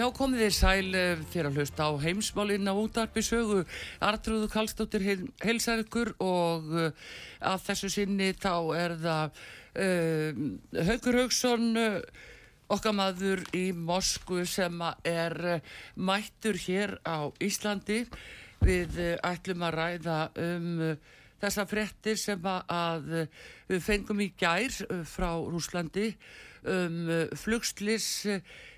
Já, komið þið sæl fyrir að hlusta á heimsmálinn á útarpi sögu. Artrúðu Kallstóttir heilsar ykkur og uh, að þessu sinni þá er það uh, Haugur Haugsson, uh, okkar maður í Moskvu sem er mættur hér á Íslandi. Við ætlum að ræða um þessa frettir sem að við fengum í gær frá Rúslandi um flugslis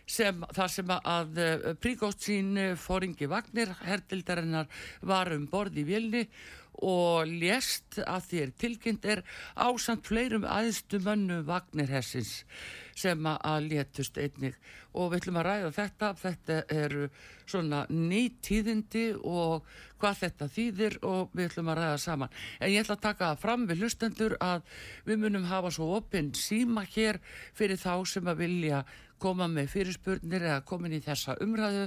sem þar sem að eh, príkóst sín eh, fóringi Vagnir herdildarinnar var um borð í vilni og lést að þér tilkynnt er ásamt fleirum aðstu mönnu Vagnirhessins sem að létust einnig. Og við ætlum að ræða þetta þetta eru svona nýtíðindi og hvað þetta þýðir og við ætlum að ræða saman. En ég ætla að taka fram við hlustendur að við munum hafa svo opinn síma hér fyrir þá sem að vilja koma með fyrirspurnir eða komin í þessa umræðu.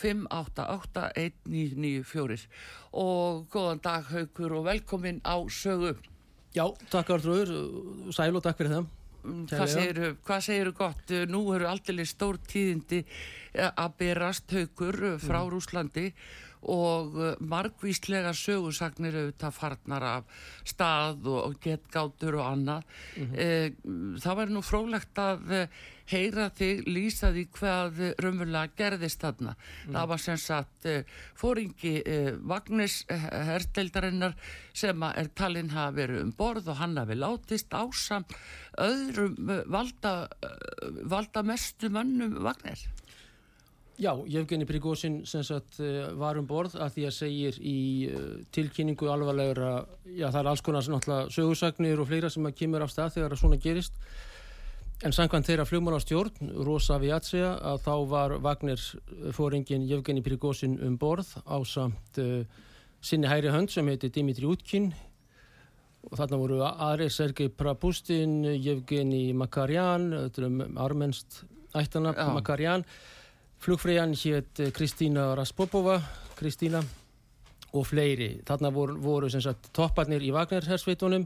5881994 og góðan dag Haugur og velkomin á sögu. Já, takk Artrúður, sæl og takk fyrir það. Mm, Hvað segiru, hvað segiru gott? Nú eru aldrei stór tíðindi að berast Haugur frá mm. Rúslandi og uh, margvíslega sögursagnir auðvitað farnar af stað og getgátur og annað. Mm -hmm. það var nú frólægt að heyra þig lýsa því hvað raunverulega gerðist þarna. Mm. það var sem sagt uh, fóringi Vagnis herrdeildarinnar sem er talinn hafa verið um borð og hann hafi látist ásam öðrum valda, valda mestu mannum Vagnis Já, Jefgeni Prigósin eh, var um borð að því að segir í tilkynningu alvarlegra, já það er alls konar sögursagnir og fleira sem að kemur af stað þegar svona gerist en samkvæmt þeirra flugmálastjórn Rosa Viatsia að þá var Vagner fóringin Jefgeni Prigósin um borð á samt uh, sinni hæri hönd sem heiti Dimitri Utkin. Og þarna voru aðri Sergei Prapustin, Jefgeni Makarjan, armenst ættana Makarjan Flugfræjan hétt eh, Kristína Raspopova, Kristína og fleiri. Þarna voru, voru sagt, topparnir í Vagner-hersveitunum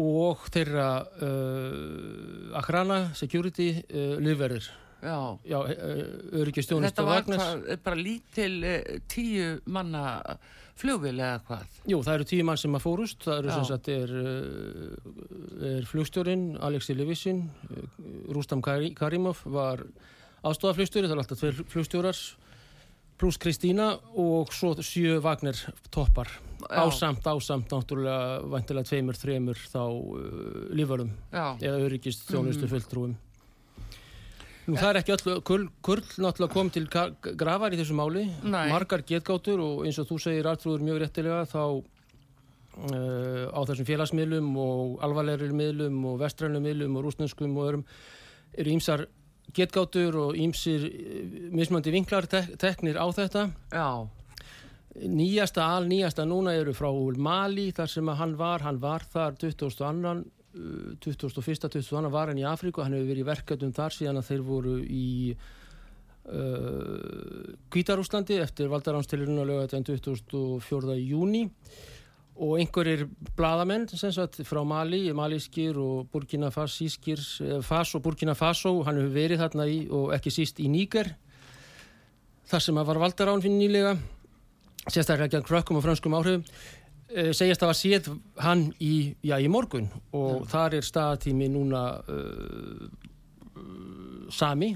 og þeirra uh, Akrana, Security, uh, Livverðir. Já. Já, öryggistjónist Þetta var hvað, bara lítil tíu manna flugvil eða hvað? Jú, það eru tíu mann sem að fórust. Það eru sem sagt, er, er flugstjórin Alexi Levisin, Rustam Karimov var aðstofaflugstjóri, það er alltaf tveir flugstjórar pluss Kristína og svo sjö Vagner toppar. Ásamt, ásamt náttúrulega vantilega tveimur, þreimur þá uh, lífverðum eða öryggist þjónustu mm. fulltrúum. Nú það er ekki öll kurl, kurl náttúrulega kom til gravar í þessu máli, Nei. margar getgáttur og eins og þú segir Artrúður mjög réttilega þá uh, á þessum félagsmiðlum og alvarlegri miðlum og vestrænum miðlum og rúsnenskum og örum eru ímsar getgáttur og ímsir uh, mismöndi vinklar tek teknir á þetta Já Nýjasta, al nýjasta núna eru frá Mali þar sem hann var, hann var þar 2002 2001. 2002 var hann í Afríku, hann hefur verið í verkefnum þar síðan að þeir voru í Kvítarúslandi uh, eftir valdaránstilurinn að löga þetta 24. júni og einhverjir bladamenn sagt, frá Mali, malískir og Burkina Fasískir, Fas og Burkina Faso, hann hefur verið þarna í og ekki síst í Níger þar sem að var valdarán fyrir nýlega sérstaklega gegn krökkum og franskum áhrifum. Uh, segjast að var séð hann í, já, í morgun. Og ja. þar er staðatími núna uh, sami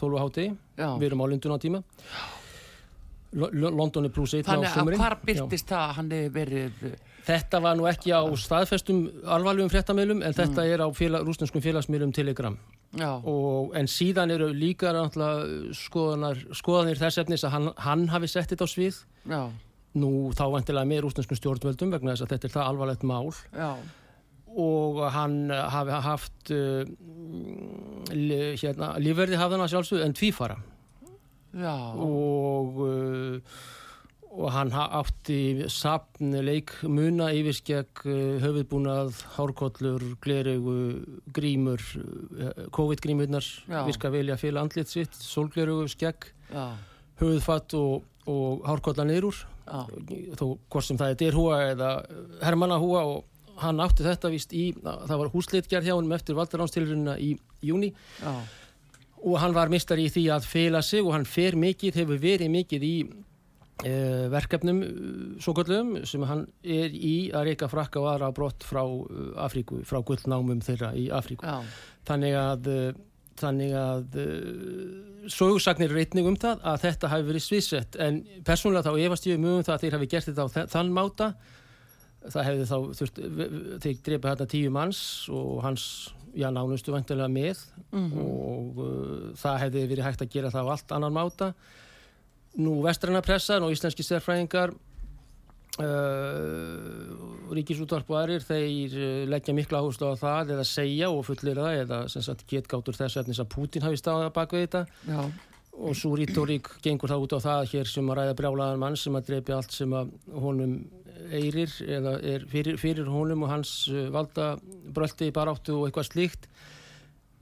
12 háti, við erum á Lundun á tíma London er pluss 1 á sumri Þannig að hvar byrtist það hann hefur verið Þetta var nú ekki á staðfestum alvarlegum fréttamilum en þetta mm. er á félag, rúsnarskum félagsmilum Telegram og, en síðan eru líka skoðanar, skoðanir þess efnis að hann, hann hafi sett þetta á svið Já. nú þá vantilega með rúsnarskum stjórnvöldum vegna þess að þetta er það alvarlegt mál Já. og hann hafi haft uh, hérna, lífverði hafðan að sjálfsög en tvífara. Og og hann átti sapn leik muna yfirskegg uh, höfuðbúnað, hárkollur gleregu, grímur COVID-grímurnar virka velja fél andlit sitt, solgleregu skegg Já. höfuðfatt og, og hárkollar niður þó hvort sem það er derhúa eða hermannahúa og hann átti þetta vist í, það var húsleitgerð hjá hann eftir valdaránstilurina í júni Já og hann var mistar í því að fela sig og hann fer mikið, hefur verið mikið í uh, verkefnum uh, svo göllum sem hann er í að reyka frakka og aðra brott frá uh, Afríku, frá gullnámum þeirra í Afríku. Já. Þannig að þannig að sögursagnir reytning um það að þetta hafi verið svísett en persónulega þá efast ég um um það að þeir hafi gert þetta á þann máta það hefði þá þurft, þeir drepa hérna tíu manns og hans já, nánustu vantilega með mm -hmm. og uh, það hefði verið hægt að gera það á allt annan máta nú vestræna pressan og íslenski sérfræðingar uh, ríkisútvarp og aðrir þeir uh, leggja miklu áherslu á það eða segja og fullir það eða sagt, getgátur þess að Putin hafi stáðað baka þetta já. og svo rítorík gengur það út á það hér sem að ræða brjálaðan mann sem að drefi allt sem að honum eirir eða er fyrir, fyrir honum og hans uh, valda bröldi baráttu og eitthvað slíkt.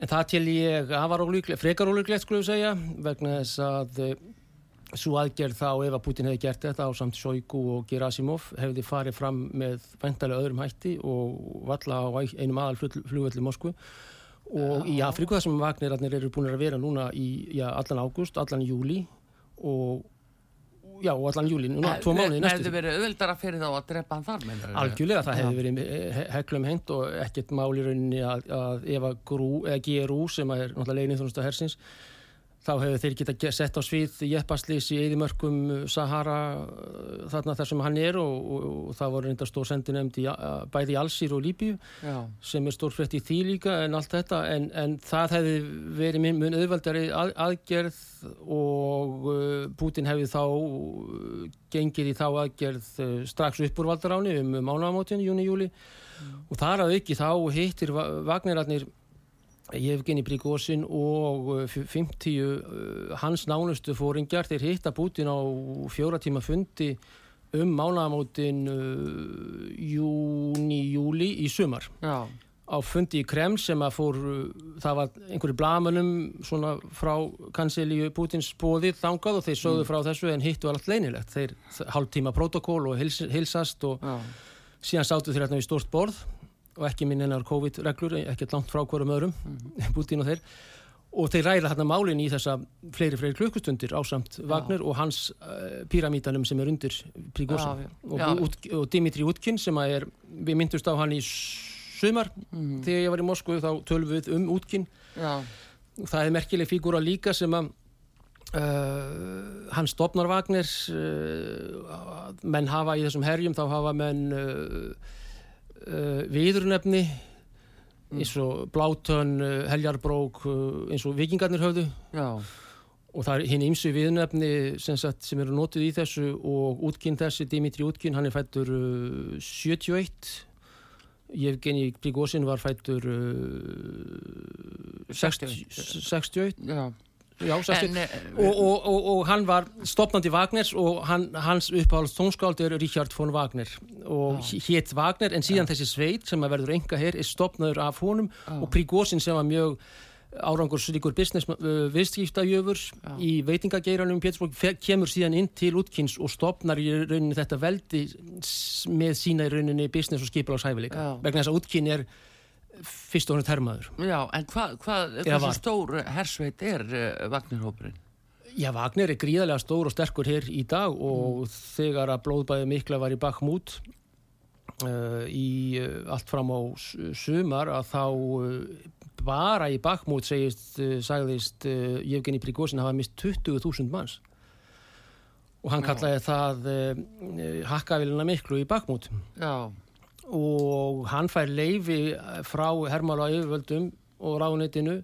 En það til ég afar ólíklegt, frekar ólíklegt við segja vegna þess að uh, svo aðgerð þá ef að Putin hefði gert þetta á samt Sjóiku og Gerasimov hefði farið fram með vendalega öðrum hætti og valla á einum aðal flugvelli Moskvu. Og í Afriku þar sem Vagnirarnir eru búin að vera núna í já, allan ágúst, allan júli og já, allan júli, núna, tvo mánuði næstu. Það hefði verið auðvildara fyrir þá að drepa hann þar, mennur? Algjörlega, það hefði verið heglum hengt og ekkert mál í rauninni að, að ef að GRU, sem er náttúrulega leginni þjónustu hersins þá hefur þeir geta sett á svið jeppaslís í eðimörkum uh, Sahara uh, þarna þar sem hann er og, og, og það voru reynda stór sendi nefnd í, bæði í Alsýr og Líbíu Já. sem er stór frett í því líka en allt þetta en, en það hefði verið mun, auðvaldari að, aðgerð og uh, Putin hefði þá uh, gengið í þá aðgerð uh, strax upp úr valdaráni um mánagamótin, júni-júli mm. og þar að ekki þá hittir Vagnirarnir Jevgeni Prigozhin og 50 uh, uh, hans nánustu fóringjar þeir hitta Putin á fjóra tíma fundi um mánagamótin uh, júni-júli í sumar Já. á fundi í Kreml sem að fór það var einhverju blamunum svona frá kanselíu Putins bóðið þangað og þeir sögðu mm. frá þessu en hittu allt leinilegt þeir hálf tíma protokól og hils, hilsast og Já. síðan sáttu þeir hérna í stort borð og ekki minn einar COVID-reglur, ekkert langt frá hverjum öðrum, mm. Putin og þeir og þeir ræða hérna málinn í þessa fleiri, fleiri klukkustundir ásamt Wagner já. og hans uh, pyramítanum sem er undir Prígósin og, og, og Dimitri Utkin sem að er, við myndust á hann í sumar mm. þegar ég var í Moskvu þá tölum við um Utkin og það er merkileg fígúra líka sem að Uh, hann stopnar Wagner uh, menn hafa í þessum herjum þá hafa menn uh, viðurnefni mm. eins og Blátön, Heljarbrók eins og vikingarnir höfðu. Já. og það er hinn ímsu viðurnefni sem, sem eru nótið í þessu og útkinn þessi, Dimitri Útkinn hann er fættur 71 Jevgeni Prigozhin var fættur 60, 61 Já Já, en, eh, og, og, og, og hann var stopnandi Wagners og hann, hans uppáhalds tónskáld er Richard von Wagner. Og hétt Wagner en síðan já. þessi sveit sem að verður enga hér er stopnaður af honum og Prígósin sem var mjög árangursríkur business uh, viðskiptajöfur í veitingageiranum Pétursborg kemur síðan inn til útkynns og stopnar í rauninni þetta veldi með sína í rauninni business og skipil á sæfileika vegna þess að útkynn er fyrst og hannum termaður. Já, en hvað, hvað hversu stór hersveit er uh, eh, Vagnirhópurinn? Já, Vagnir er gríðarlega stór og sterkur hér í dag og mm. þegar að blóðbæði mikla var í bakmút uh, í uh, allt fram á sumar að þá bara í bakmút segist, sagðist Jevgeni Prigozhin hafa mist 20.000 manns og hann Já. kallaði það hakkavilina miklu í bakmút. Já og hann fær leifi frá Hermála yfirvöldum og ráðunitinu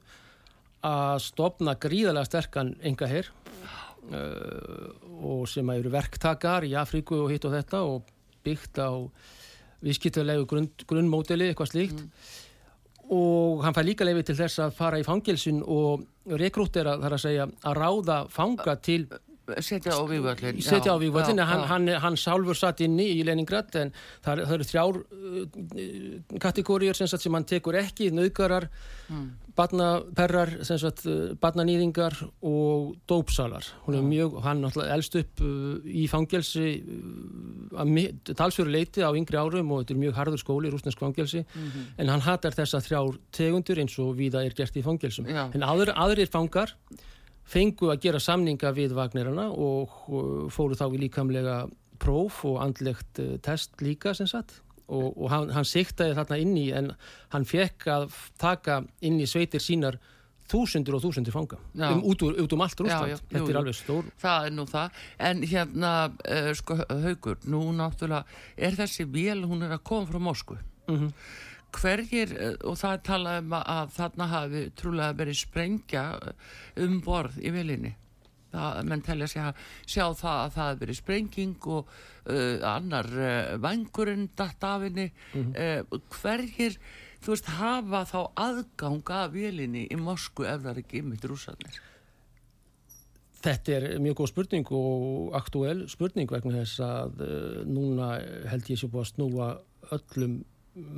að stopna gríðarlega sterkan enga herr uh, og sem eru verktakar í Afríku og hitt og þetta og byggt á viðskiptilegu grunn, grunnmódeli, eitthvað slíkt mm. og hann fær líka leifi til þess að fara í fangilsin og rekrútera þar að segja að ráða fanga til setja á vývöldin setja á vývöldin, hann, hann, hann sálfur satt inni í Leningrad en það, það eru þrjár uh, kategóriur sem, sem hann tekur ekki, nöðgarar mm. badnaperrar uh, badnanýðingar og dópsalar hann er mjög, hann eldst upp uh, í fangelsi uh, talsfjöru leiti á yngri árum og þetta er mjög harður skóli, rúsnesk fangelsi mm -hmm. en hann hattar þessa þrjár tegundur eins og viða er gert í fangelsum Já. en aður, aðrir fangar fengu að gera samninga við Vagnirana og fóru þá í líkamlega próf og andlegt eh, test líka sem sagt. Og, og hann, hann siktaði þarna inn í en hann fekk að taka inn í sveitir sínar þúsundur og þúsundur fanga. Um, út, úr, út um allt Rúsland, þetta jú, er alveg stór. Það er nú það, en hérna uh, sko haugur, nú náttúrulega er þessi vél, hún er að koma frá Moskvu. Mm -hmm hverjir, eh, og það er talað um að þarna hafi trúlega verið sprengja eh, um borð í vilinni. Það, menn telja sig að sjá það að það hafi verið sprenging og uh, annar uh, vangurinn dattafinni mm -hmm. uh, hverjir, þú veist, hafa þá aðgang af vilinni í Moskvu ef það er ekki ymmit rúsanir Þetta er mjög góð spurning og aktuell spurning vegna þess að núna held ég sé búið að snúa öllum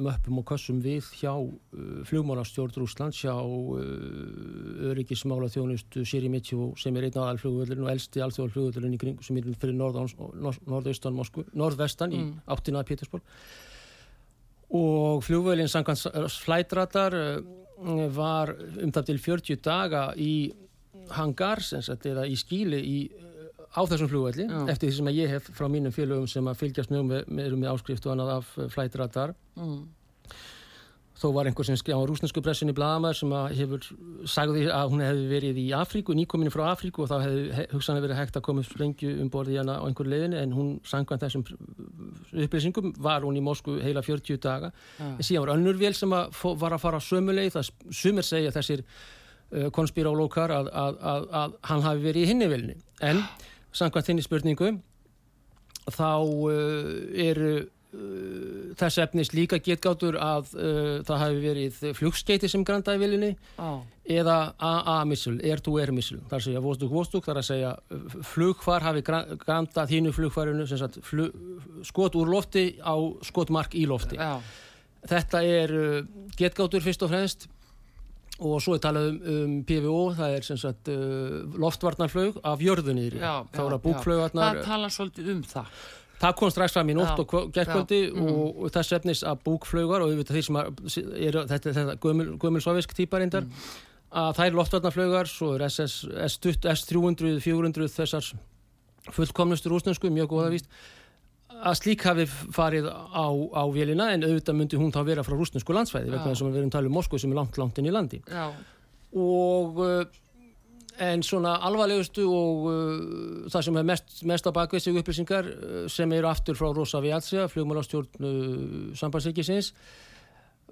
möppum og kössum við hjá uh, flugmálastjórn Rúsland, hjá uh, öryggismála þjónustu Sirimitjó sem er einn á alflugvöldurinn og elsti alþjóðalflugvöldurinn í kring sem er fyrir norðaustan Moskvu, norðvestan mm. í áttina að Pétursborg og flugvöldin Sankans flætratar uh, var um það til 40 daga í hangar, sem sagt, eða í skíli í á þessum flugvelli eftir því sem ég hef frá mínum félögum sem að fylgjast mjög með, með, með áskrift og annað af eh, flætradar mm. þó var einhver sem á rúsnesku pressinni Blamar sem hefur sagði að hún hefði verið í Afríku, nýkominu frá Afríku og þá hefði hugsanlega verið hægt að koma sprengju um borði hana á einhver leðinu en hún sangvænt þessum upplýsingum var hún í Moskvu heila 40 daga ja. en síðan var önnur vel sem að var að fara sömuleið, það sumir segja þessir uh, konspírálókar að, að, að, að hann hafi verið í hinnivelni en samkvæmt þinni spurningu þá uh, eru uh, þess efnis líka getgátur að uh, það hafi verið flugskeiti sem grandaði viljunni oh. eða AA-missul, R2R-missul þar segja vostuk-vostuk, þar að segja flugfar hafi grandað hínu flugfarinu flug, skot úr lofti á skotmark í lofti oh. þetta er getgátur fyrst og fremst og svo er talað um, um PVO það er sem sagt uh, loftvarnarflög af jörðunýri þá er það búkflögarnar það tala svolítið um það það kom strax fram í nótt Já, og gerðkvöldi já, mm. og, þess efnis að búkflögar og þeir sem að, er, þetta, þetta gömul, gömul sovisk típarindar Mm. að þær loftvarnaflögar, svo er SS, S-300, S300, 400 þessar fullkomnustur úsnensku, mjög góða víst að slík hafi farið á, á vélina en auðvitað myndi hún þá vera frá rúsnesku landsvæði vegna þess að við erum talið um Moskvu sem er langt langt inn í landi Já, og uh, en svona alvarlegustu og uh, það sem er mest, mest á bakvið sig upplýsingar uh, sem eru aftur frá Rosa Viatsia, flugmálastjórn uh, sambandsríkisins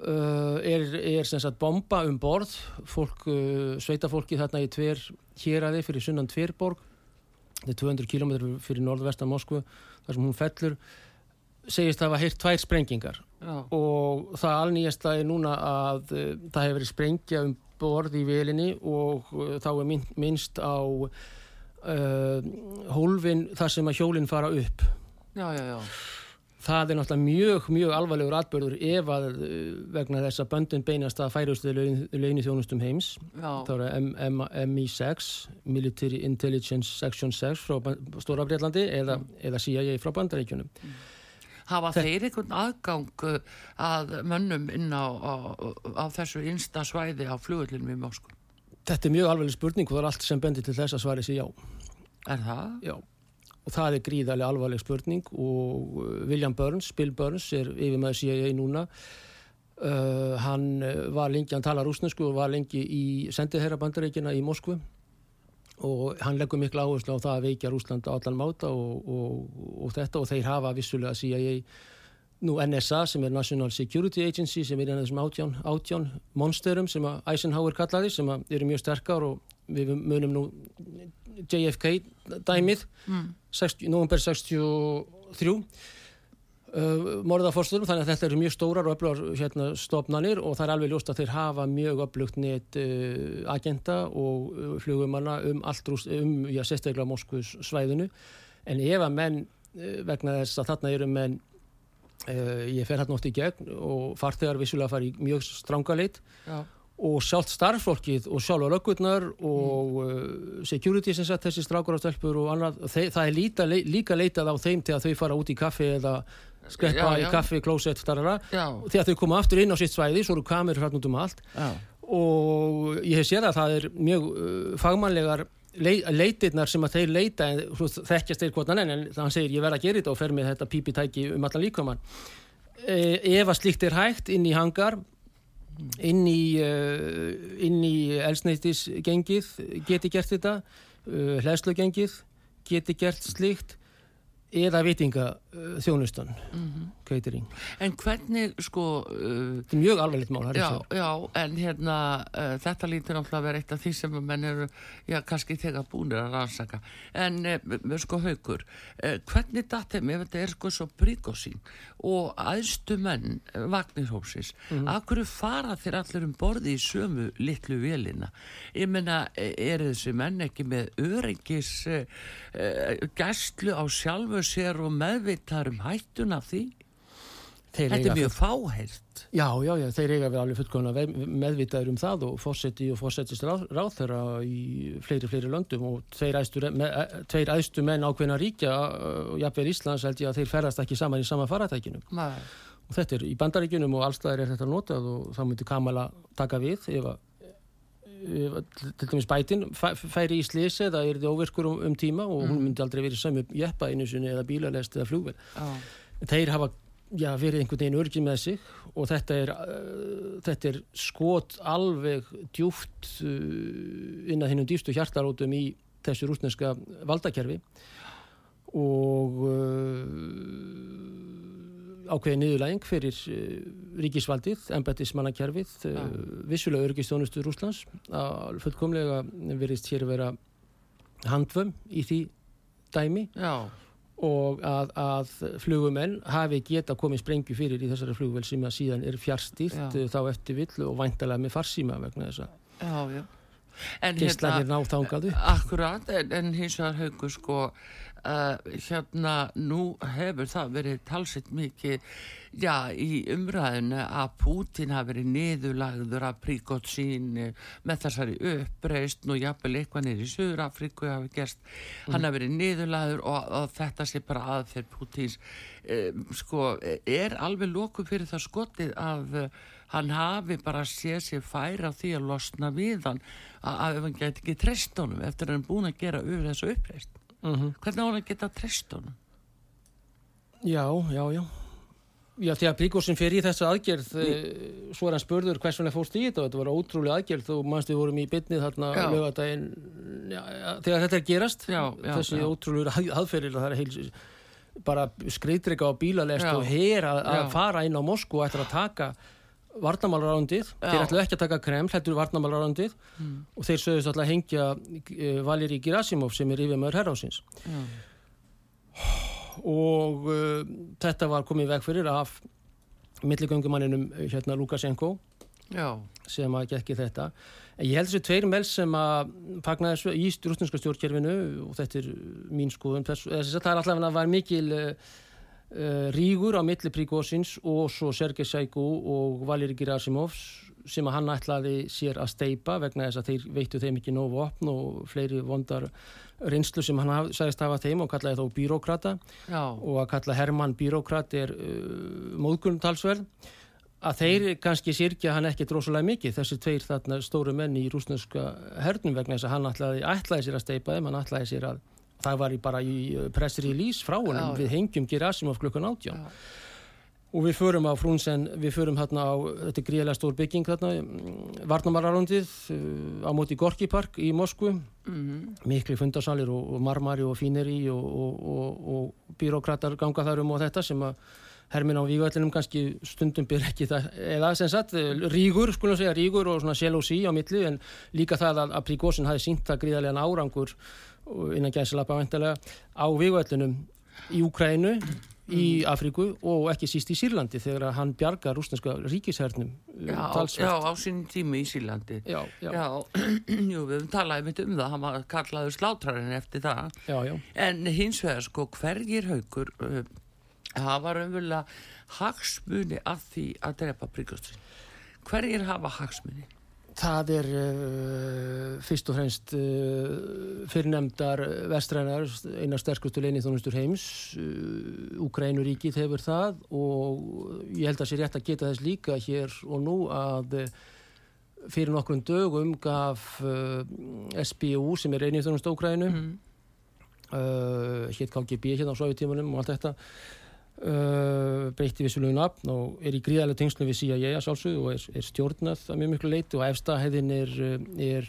uh, er, er sem sagt bomba um borð. Fólk, sveitafólki þarna í tver héræði fyrir sunnan tverborg þetta er 200 km fyrir norðvestan Moskvu þar sem hún fellur. Segist að hafa heyrt tvær sprengingar. Já, og það alnýjasta er núna að uh, það hefur verið sprengja um borð í velinni og uh, þá er minn, minnst á uh, hólfin þar sem að hjólinn fara upp. Já, já, já. Það er náttúrulega mjög, mjög alvarlegur atbyrður ef að uh, vegna þess að böndin beinast að færustu leini þjónustum heims þá er M M MI6 Military Intelligence Section 6 frá Stóra Breitlandi eða, eða CIA frá bandaríkjunum Hafa þeir einhvern aðgang uh, að mönnum inn á, á, á þessu innsta svæði á flugullinum í Moskvu? Þetta er mjög alveg spurning og það er allt sem bendir til þess að svari sig já. Er það? já. Og það er gríðarlega alvarleg spurning og uh, William Burns, Bill Burns er yfir með CIA núna. Uh, hann uh, var lengi, hann talar rúsnesku og var lengi í sendiherra bandaríkina í Moskvu og hann leggur miklu áherslu á það að veikja Rúsland á allan máta og, og, og þetta og þeir hafa vissulega CIA nú NSA sem er National Security Agency sem er eina af þessum átján, átján monsterum sem að Eisenhower kallaði sem eru mjög sterkar og við munum nú JFK dæmið Mm. 60, november 63 uh, morðaforsturum þannig að þetta eru mjög stórar og öflugar hérna, stofnanir og það er alveg ljóst að þeir hafa mjög öflugt net uh, agenda og uh, flugumanna um allt rúst, um, já, sérstaklega Moskvus svæðinu en ef að menn uh, vegna þess að þarna eru menn uh, ég fer hérna oft í gegn og farþegar vissulega fara í mjög stranga leit Já. Og sjálft starffólkið og sjálfa löggurnar og uh, security sem sagt þessi strákur á stelpur og annað þeir, það er líka, líka leitað á þeim til að þau fara út í kaffi eða skreppa Já, í kaffi, klósett, starra að þau koma aftur inn á sitt svæði svo eru kamerur hérna út um allt. Já, og ég hef séð að það er mjög uh, fagmannlegar lei- leitirnar sem að þeir leita þekkjast þeir hvort annan en hann segir ég verð að gera þetta og fer með þetta pípitæki um allan líkamann. E, ef að slíkt er hægt inn í hangar inn í, inn í elsneitisgengið geti gert þetta uh, hlæslugengið geti gert slíkt eða vitinga þjónustan catering. En hvernig, sko, uh, Þetta er mjög alvarlegt mál, það er já, ekki já, en hérna, uh, þetta lítur náttúrulega að vera eitt af því sem menn eru, já, kannski þegar búinir að rannsaka. En, uh, sko, haukur, uh, hvernig datt þeim, ef þetta er sko svo príkosín og aðstu menn uh, Vagnirhópsins, mm af hverju fara þeir allir um borði í sömu litlu vélina? Ég meina, eh, eru þessi menn ekki með öryggis uh, gæslu á sjálfu sér og meðvitaður um hættun af því? Þetta er mjög fáheirt. Já, já, já, þeir eiga við alveg fullkomna meðvitaður um það og fósetti og fósettist ráð, ráðherra í fleiri, fleiri löndum og tveir æðstu, me, eh, tveir æðstu menn ákveðna ríkja og jafnveg Íslands held ég að þeir ferðast ekki saman í sama faratækinu og þetta er í bandaríkjunum og allstaðar er þetta notað og þá myndi Kamala taka við ef að til dæmis bætin fæ- færi í slisi eða er þið óvirkur um, um tíma og hún myndi aldrei verið sömu jeppa einu sinni eða bílalest eða flugvel Já. þeir hafa já, verið einhvern veginn örgið með sig og þetta er, uh, þetta er skot alveg djúft uh, inn að hinnum dýfstu hjartarótum í þessu rúsneska valdakerfi og uh, ákveðið niðurlæging fyrir uh, ríkisvaldið, embættismannakerfið, uh, Já. vissulega örgistjónustu Rúslands, að fullkomlega verist hér að vera handvömm í því dæmi Já. Og að, að flugumenn hafi geta komið sprengju fyrir í þessari flugvel sem að síðan er fjárstýrt Já. uh, þá eftir vill og væntalega með farsíma vegna þess að Já, já. En geislanir ná þangað upp. Akkurat, en, en hins vegar haugur sko uh, hérna nú hefur það verið talsitt mikið já, í umræðinu að Pútin hafi verið niðurlagður af Príkotsín með þessari uppreist og jafnvel eitthvað niður í Suður Afriku hafi gerst, mm. hann hafi verið niðurlagður og, og þetta sé bara aðferð Pútins um, sko, er alveg lóku fyrir það skotið að uh, hann hafi bara séð sér færa því að losna við hann að ef hann geti ekki treyst honum eftir að hann búin að gera yfir þessu uppreist mm -hmm. hvernig á hann að geta treyst honum? Já, já, já. Já, því að Príkósin fyrir í þessu aðgerð mm. svo er hann spörður hvers vegna fórst í þetta og þetta var ótrúlega aðgerð. Þú mannst við vorum í bytnið þarna lögadaginn þegar þetta er gerast já, já, þessi ótrúlega aðferðir það er heil bara skreitrika á bílalest og hér að, að fara inn á Moskú eftir að taka varnamálarándið, þeir ætlaðu ekki að taka Kreml, hættur varnamálarándið mm. og þeir sögðust alltaf að hengja uh, Valeri Gerasimov sem er yfir maður herrásins mm. og uh, þetta var komið veg fyrir af milligöngumanninum eh, hérna Lukashenko Já. sem að gekki þetta en ég held þessu tveir mels sem að fagna þessu í rústinska stjórnkerfinu og þetta er mín skoðun það er alltaf að var mikil uh, Rígur á milli Príkosins og svo Sergei Sækú og Valeri Gerasimov sem að hann ætlaði sér að steipa vegna þess að þeir veittu þeim ekki nógu opn og fleiri vondar reynslu sem hann haf, sagðist hafa þeim og kallaði þó bírókrata. Og að kalla Hermann bírókrat er uh, móðgurntalsverð að þeir kannski sirkja hann ekki drósulega mikið þessi tveir þarna stóru menn í rúsneska hernum vegna þess að hann ætlaði, ætlaði sér að steipa þeim, hann ætlaði sér að það var í bara í uh, pressrelease frá honum, við hengjum Gerasimov klukkan áttján og við förum á Frunsen, við förum hérna á þetta gríðilega stór bygging hérna mm, Varnamararondið uh, á móti Gorki Park í Moskvu. Mm -hmm. miklu fundarsalir og, og marmari og fíneri og, og, og byråkratar ganga þar um og þetta sem að hermin á vígvællinum kannski stundum byrð ekki það eða sem sagt, rígur skulum segja, rígur og svona sjel og sí á milli en líka það að, að Príkósin hafi sínt það gríðarlega árangur innan gæðsalapa vantilega á vigvöldunum í Ukrænu, í mm. Afríku og ekki síst í Sýrlandi þegar hann bjarga rúsneska ríkishernum uh, Já, já á sín tími í Sýrlandi Já, já. já Jú, við talaði mitt um það hann var kallaður slátrarinn eftir það já, en hins vegar sko hverjir haugur uh, hafa raunverulega hagsmuni að því að drepa Bryggjóstrin hverjir hafa hagsmuni? Það er uh, fyrst og fremst uh, fyrirnemdar vestrænar, einar sterkustu leinið þónustur heims, Ukrænuríkið hefur það og ég held að sé rétt að geta þess líka hér og nú að fyrir nokkrum dögum gaf SBU sem er einið þónust Ukrænu, mm. Hétt KGB hérna á Sovjetímanum og allt þetta Uh, breytti vissulegu nafn og er í gríðarlega tengslu við CIA að sjálfsögðu og er, er stjórnað að mjög miklu leiti og efstahæðin er, er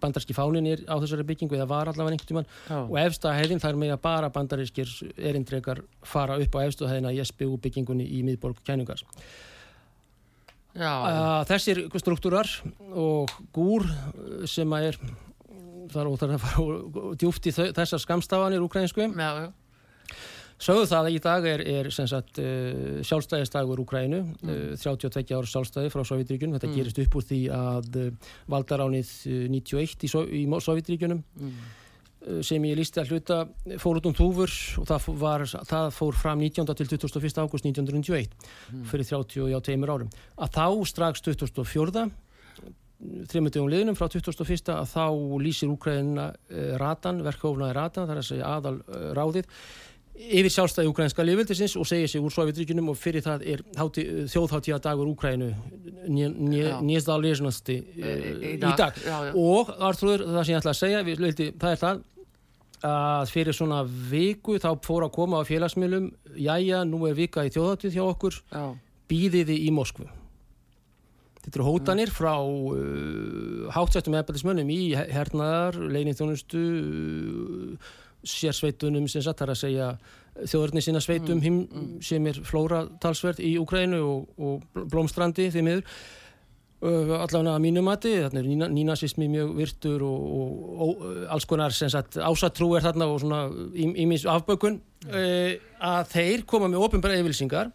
bandarski fánin er á þessari byggingu eða var allavega einhvern tíman oh. og efstahæðin þar að bara bandarískir erindrekar fara upp á efstahæðina í SBU byggingunni í miðborg kænungars uh, Þessir struktúrar og gúr sem að er þar og þar að fara djúft í þessar skamstafanir ukrainsku Já, já Sögðu það að í dag er, er sagt, uh, sjálfstæðistagur Úkrænu, mm. uh, 32 ára sjálfstæði frá Sovjetríkunum. Þetta mm. gerist upp úr því að uh, valdaránið 91 í, so í Sovjetríkunum mm. Sem ég lísti að hluta fór út um þúfur og það, var, það fór fram 19. til 21. ágúst 1991 mm. fyrir 30 já, teimur árum. Að þá strax 24. þreymundugum liðnum frá 21. að þá lýsir Úkræna uh, ratan, verkofnaði ratan, það er að segja aðal ráðið yfir sjálfstæði ukrainska lifildisins og segja sig úr Sovjetríkunum og fyrir það er þjóðháttíða dagur Úkrænu nýðsdáleisnasti í dag. já, já. og Artur, það sem ég ætla að segja við, það er það að fyrir svona viku þá fór að koma á félagsmiðlum jæja, nú er vika í þjóðháttíð hjá okkur. Býðiði í Moskvu. Þetta eru hótanir frá uh, hátsættum eðbætismönnum í hernaðar, leinið þjónustu uh, sérsveitunum sem satt þar að segja þjóðurni sína sveitum mm, mm. sem er flóratalsverð í Ukrænu og, og blómstrandi því miður. Uh, allavega að mínu mati þarna er nínasismi mjög virtur og, og, og alls konar ásatrú er þarna og svona ímins afbökun. Uh, að þeir koma með ofinbæra yfirlýsingar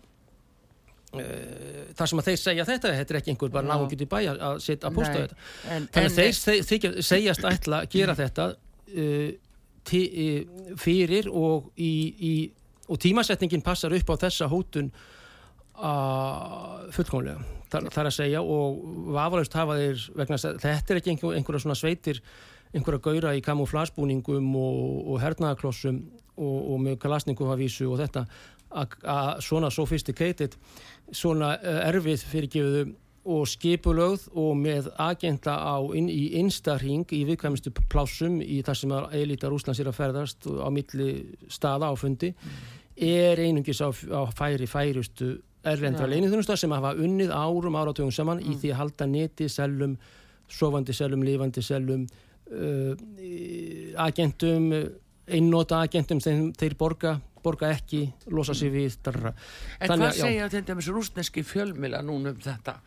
uh, þar sem að þeir segja þetta þetta er ekki einhver bara náðum getið bæja að setja að posta þetta. En, þannig að þeir, þeir, þeir segjast ætla að gera þetta fyrir og, í, í, og tímasetningin passar upp á þessa hótun fullkomlega þar, þar að segja og vafalaust hafa þeir vegna þetta er ekki einhver, einhverja svona sveitir einhverja gaura í kamuflasbúningum og, og hernaðaklossum og, og með kalasninguhavísu og þetta að svona sophisticated svona eh, erfið fyrirgefuðu og skipulögð og með agenda á inn, í instarhing í viðkvæmustu plásum í þar sem elitar Úslands er að ferðast á milli staða á fundi mm. er einungis á, á færi færustu erlendra ja. leinithunustar sem hafa unnið árum áratugum saman mm. í því að halda neti, selum, sofandi selum, lifandi selum uh, agentum einnóta agentum þeim, þeir borga borga ekki, losa sér við darra. En Þannig, hvað segja til dæmis rúsneski fjölmila núna um þetta?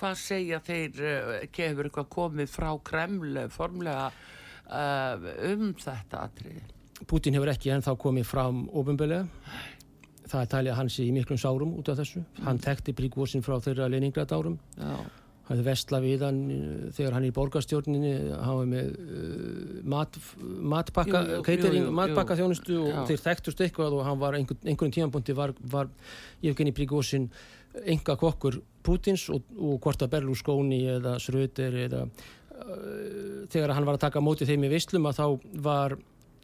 Hvað segja þeir, uh, kefur eitthvað komið frá Kreml formlega uh, um þetta atriði? Putin hefur ekki ennþá komið fram ofinbölega það er talið að hann sé í miklum sárum út af þessu mm. hann þekkti Bríkvósin frá þeirra Leningrad árum Já. hann hefði vestla við hann eh, þegar hann í borgarstjórninni var með uh, mat, matpakka catering, matpakka þjónustu og Já. þeir þekktust eitthvað og hann var einhvern, einhvern tímanbúndi var, var Evgeni Bríkvósin enga kokkur Putins og, og hvort að Berlusconi eða Schröder eða uh, þegar hann var að taka mótið þeim í visslum að þá var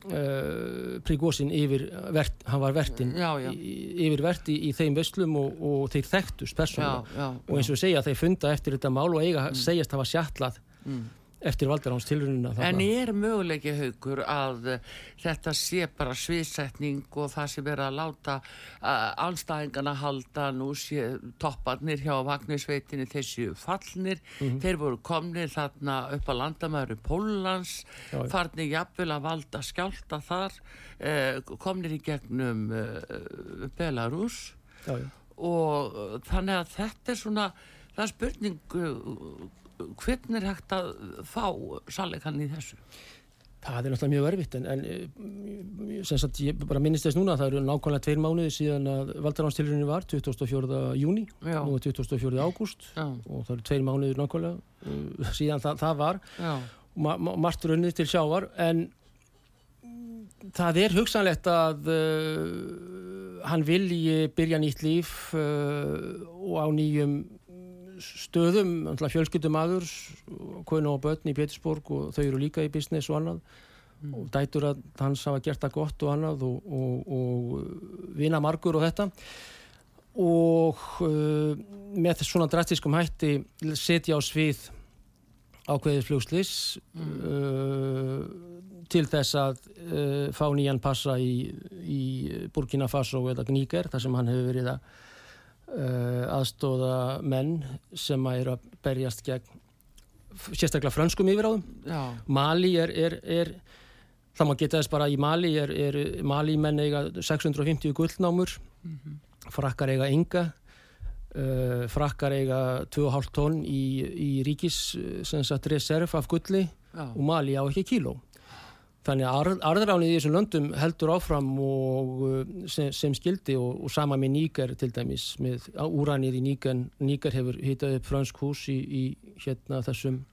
Uh, Prigósin yfir vert, hann var vertin já, já. yfir verti í, í þeim vestlum og, og þeir þekktust persónulega og eins og segja þeir funda eftir þetta mál og eiga mm. segjast hafa sjallað mm eftir valdaráns tilrunina. En er möguleiki haugur að þetta sé bara sviðsetning og það sé verið að láta allstæðingana halda nú sé topparnir hjá Vagnisveitinni þessi fallnir, mm -hmm. þeir voru komnið þarna upp á landamæru Pólans, farnir jafnvel að valda skjálta þar, uh, komnir í gegnum uh, Belarus já, já. og uh, þannig að þetta er svona, það er spurning uh, hvernig er hægt að fá sannleikann í þessu? Það er náttúrulega mjög verfitt en, en eh, sem sagt ég bara minnist þess núna það eru nákvæmlega tveir mánuði síðan að valdaránstilurinu var 24. júni er 24. ágúst og það eru tveir mánuði nákvæmlega uh, síðan það, það var ma ma margt runnið til sjávar en það er hugsanlegt að uh, hann vilji byrja nýtt líf uh, og á nýjum stöðum, fjölskyldum aður konu og börn í Pétursborg og þau eru líka í business og annað mm. og dætur að hans hafa gert það gott og annað og, og, og vina margur og þetta og uh, með svona drastiskum hætti setja á svið ákveðið flugslis mm. uh, til þess að uh, fá nýjan passa í, í Burkina Faso eða Gníker þar sem hann hefur verið að uh, aðstóða menn sem að eru að berjast gegn sérstaklega franskum yfiráðum Mali er, er, er það maður geta þess bara í Mali er, er Mali menn eiga 650 gullnámur mm -hmm. frakkar eiga enga uh, frakkar eiga 2,5 tónn í, í ríkis reserv af gulli Já. og Mali á ekki kíló Þannig að arðránið í þessum löndum heldur áfram og, uh, sem, sem skildi og, og sama með Níker til dæmis með úrænið í Níker. Níker hefur hitað upp fransk hús í, í hérna, þessum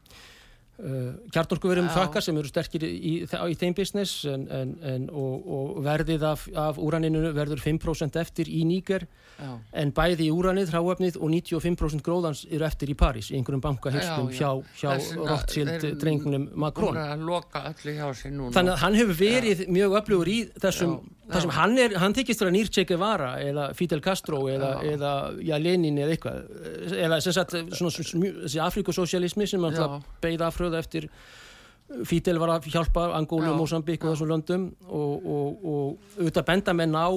kjartorkuverum þakkar sem eru sterkir í, í, þeim business en, en, en, og, og verðið af, af úraninu verður 5% eftir í Níker en bæði í úranið, hráöfnið og 95% gróðans eru eftir í París í einhverjum bankahystum hjá, hjá Rothschild drengnum Macron. þannig að hann hefur verið já. mjög öflugur í þessum Það sem hann, er, hann þykist vera nýr Che Guevara eða Fidel Castro eða, eða ja, Lenin eða eitthvað. Eða sem sagt þessi afrikosocialismi sem hann beigði afröða eftir Fidel var að hjálpa Angólu og Mosambík og þessum löndum og, og, og auðvitað benda menn á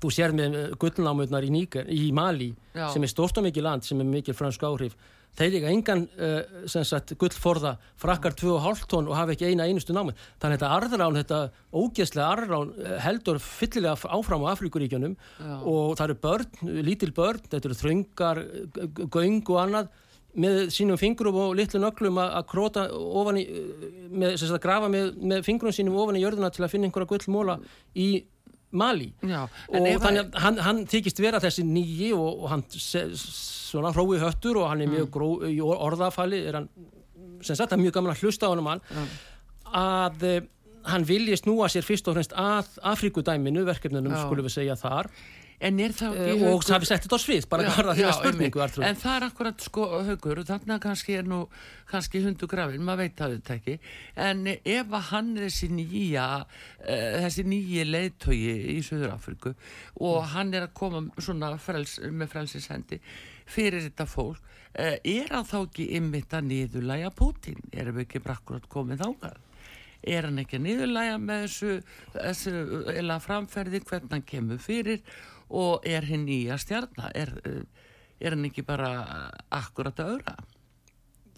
þú sér með gullnámiðnar í, í Mali Já. sem er stort og mikið land sem er mikið fransk áhrif þeir líka engan uh, gullforða frakkar 2,5 tónn og hafa ekki eina einustu námið. Þannig að þetta arðrán, þetta ógeðslega arðrán eh, heldur fyllilega áfram á Afríkuríkjunum og það eru börn, lítil börn, þetta eru þröngar, göng og annað með sínum fingrum og litlu nöglum að króta ofan í, eh, með, að grafa með, með fingrum sínum ofan í jörðuna til að finna einhverja gullmóla í Mali Já, og þannig að hann, hann þykist vera þessi nýji og, og hann svona hrói höttur og hann er mjög mm. gró, í orðafali er hann, sem sagt, það er mjög gaman að hlusta á hann um hann að hann vilji snúa sér fyrst og fremst að Afrikudæminu, verkefnunum Já. skulum við segja þar En er það ekki og hafi sett þetta á svið, bara það því að spurningu einmitt. En það er akkurat sko haugur og þarna kannski er nú kannski hundu grafin, maður veit að þetta ekki en ef að hann er þessi nýja uh, þessi nýji leiðtögi í Söður Afriku og Mm. hann er að koma svona frels, með frelsishendi fyrir þetta fólk uh, er hann þá ekki ymmit að niðurlæja Putin? Erum við ekki akkurat komið þákað? er hann ekki að niðurlæga með þessu, þessu framferði hvernig hann kemur fyrir og er hinn nýja stjarnar er, eh, er hann ekki bara akkurat að öðra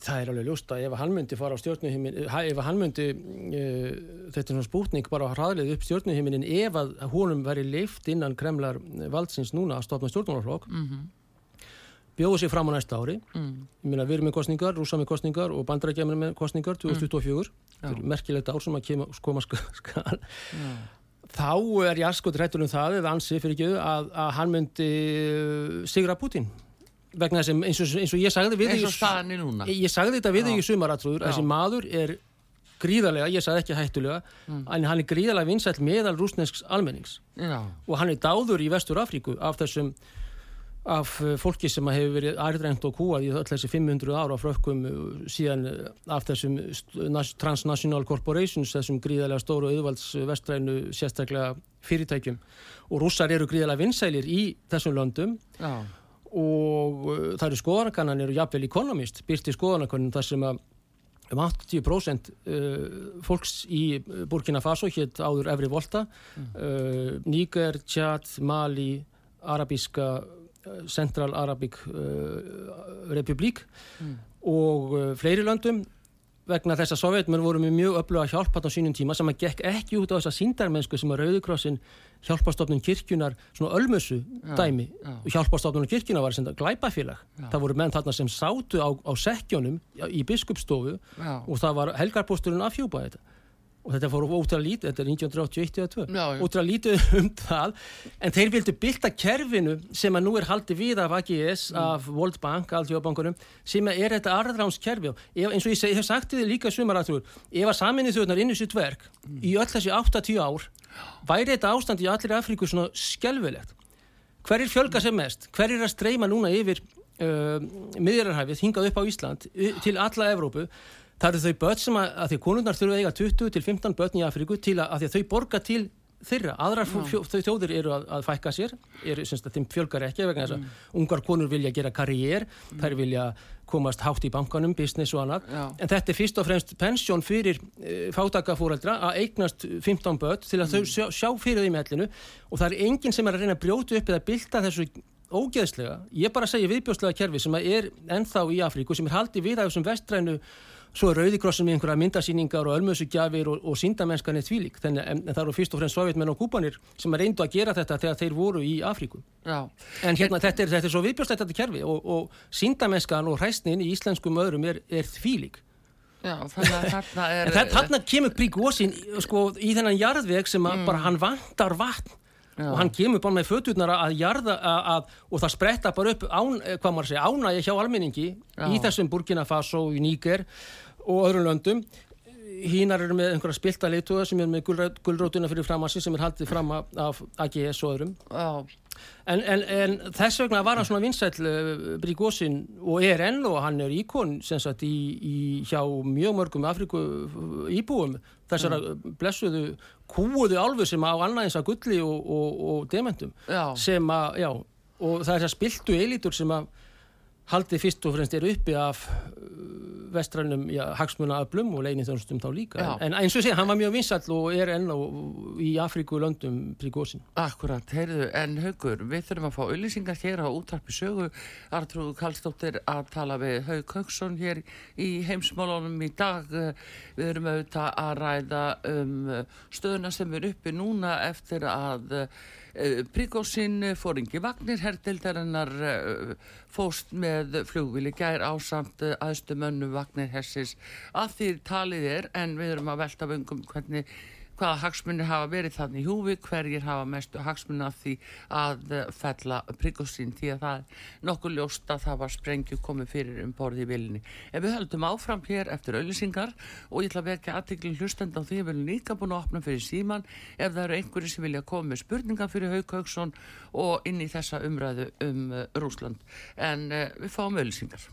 Það er alveg ljóst að ef hann myndi fara á stjórnuhimmin, ef hann myndi, uh, þetta er svona spútning, bara að hraðlega upp stjórnuhimminin ef að honum veri leift innan Kremlar valdsins núna að stopna stjórnmálaflokk, mm -hmm. bjóðu sér fram á næsta ári. mm. Ég meina, við erum með kostningar, rúsa með kostningar og bandarækjamir með kostningar 2024. Þetta er merkilegt ár sem að koma sk- skal. Þá er ég sko rættur um það, eða ansi fyrir ekki, að, að hann myndi uh, sigra Putin. Vegna þess að eins eins og ég sagði við eins og er núna Ég sagði þetta við þig í sumaratrúður Já. þessi maður er gríðarlega, ég sagði ekki hættulega Mm. en hann er gríðarlega vinsæll meðal rúsnesks almennings já, og hann er dáður í Vestur Afríku af þessum af uh, fólki sem hefur verið ærðrænt og kúað í öll þessi 500 ára frökkum uh, síðan uh, af þessum transnational corporations þessum gríðarlega stóru auðvalds vestrænu sérstaklega fyrirtækjum. Og rússar eru gríðarlega vinsælir í þessum löndum já, og það eru skoðanakannanir og jafnvel Economist byrti skoðanakannum þar sem að um 80% uh, fólks í Burkina Faso hétt áður Efri Volta uh, Níger, Tjad, Mali Arabíska Central Arabic uh, Republik og uh, fleiri löndum. Vegna þess að sovjetmenn voru með mjög öfluga hjálpat á sínum tíma sem að gekk ekki út á þessa síndarmennsku sem að Rauðukrossin hjálpastofnun kirkjunar svona ölmusu dæmi. já. og hjálpastofnun kirkjunar var sem þetta glæpafélag. Já. það voru menn þarna sem sátu á, á sekkjónum í biskupstofu og það var helgarposturinn afhjúpað þetta og þetta fór ótrúlega lítið, þetta er 1981 eða 2 Já, já. ótrúlega lítið um það en þeir vildu bylta kerfinu sem að nú er haldið við af AGS Mm. af World Bank, alþjóðabankunum sem er þetta ef, eins og ég, seg, ég hef sagt þið líka sumaratúr ef að saminni þjóðnar inn í sitt verk Mm. í öll þessi 80 ár væri þetta ástand í allir Afríku svona skelvilegt hverjir fjölga sem mest hverjir er að streyma núna yfir uh, miðjararhæfið, hingað upp á Ísland til alla Evrópu það eru þau börn sem að, að því konundar þurfa eiga 20 til 15 börn í Afríku til að, að því að þau borga til þeirra, aðrar fjó, þau þjóðir eru að, að fækka sér er, semst, að þeim fjölgar ekki vegna þess að ungar konur vilja gera karriér þær vilja komast hátt í bankanum business og annað, Já. en þetta er fyrst og fremst pensjón fyrir e, fátakafóreldra að eignast 15 börn til að þau sjá, sjá fyrir þeim ellinu og það er enginn sem er að reyna að brjóta upp eða bylta þessu ógeðslega, ég bara segja viðbjóðslega kerfi sem er ennþá í Afríku sem er haldið við af þessum vestrænu svo er Rauðikrossin með einhverja myndasýningar og ölmusugjafir og, og síndamennskan er þvílík. Þannig en, en það eru fyrst og fremst sovjetmenn og kúpanir sem er reyndu að gera þetta þegar þeir voru í Afríku. Já, en hérna þetta er, þetta er svo viðbjóðslegt þetta kerfi og, og síndamennskan og hræstnin í íslenskum öðrum er, er þvílík. Já, þannig að þarna er en kemur Príkósin sko, í þennan jarðveg sem að bara hann vantar vatn Já. og hann kemur bara með föturnar að jarða að, að, og það spretta bara upp án, eh, hvað maður segja, ánægja hjá almenningi Já. í þessum Burkina Faso, í Níger og öðrum löndum hínar eru með einhverja spilta leituða sem er með gulrótuna fyrir framassi sem er haldið fram af- AGS og öðrum En, en, en þess vegna var hann svona vinsæll uh, Bríkósin og er enn og hann er íkon sem sagt í, í hjá mjög mörgum Afríku uh, íbúum þessara mm. blessuðu kúuðu álfu sem á annað eins að gulli og, og, og dementum já, sem að, já, og það er þess að spiltu elitur sem að haldið fyrst og fremst er uppi af uh, vestrænum já, hagsmuna öflum og leginni þjónustum þá líka Já. en, eins og sé, hann var mjög vinsæll og er enn á, í Afríku löndum Bríkósin Akkurat, heyrðu, en haugur, við þurfum að fá auðlýsingar hér á útarpi sögu. Artrúðu Kallstóttir að tala við Haug Haugsson hér í heimsmálunum í dag. Við erum auðvitað að ræða um stöðuna sem er uppi núna eftir að uh, Príkósin fóringi Vagnir hertildarinnar uh, fóst með flugvili gær ásamt uh, aðstu mönnu Vagnir hessis að því talið er en við erum að velta vöngum hvernig hvaða hagsmunir hafa verið þannig í húfi, hverjir hafa mestu hagsmunir af því að uh, fella Prigosín því að það er nokkuð ljóst að það var sprengju komið fyrir um borði í vilinni. En við höldum áfram hér eftir auðlisingar og ég ætla að vekja aðtikli hlustend á því að við erum líka búin að opna fyrir síman ef það eru einhverju sem vilja koma með spurningar fyrir Hauk Hauksson og inn í þessa umræðu um uh, Rúsland. En uh, við fáum auðlisingar.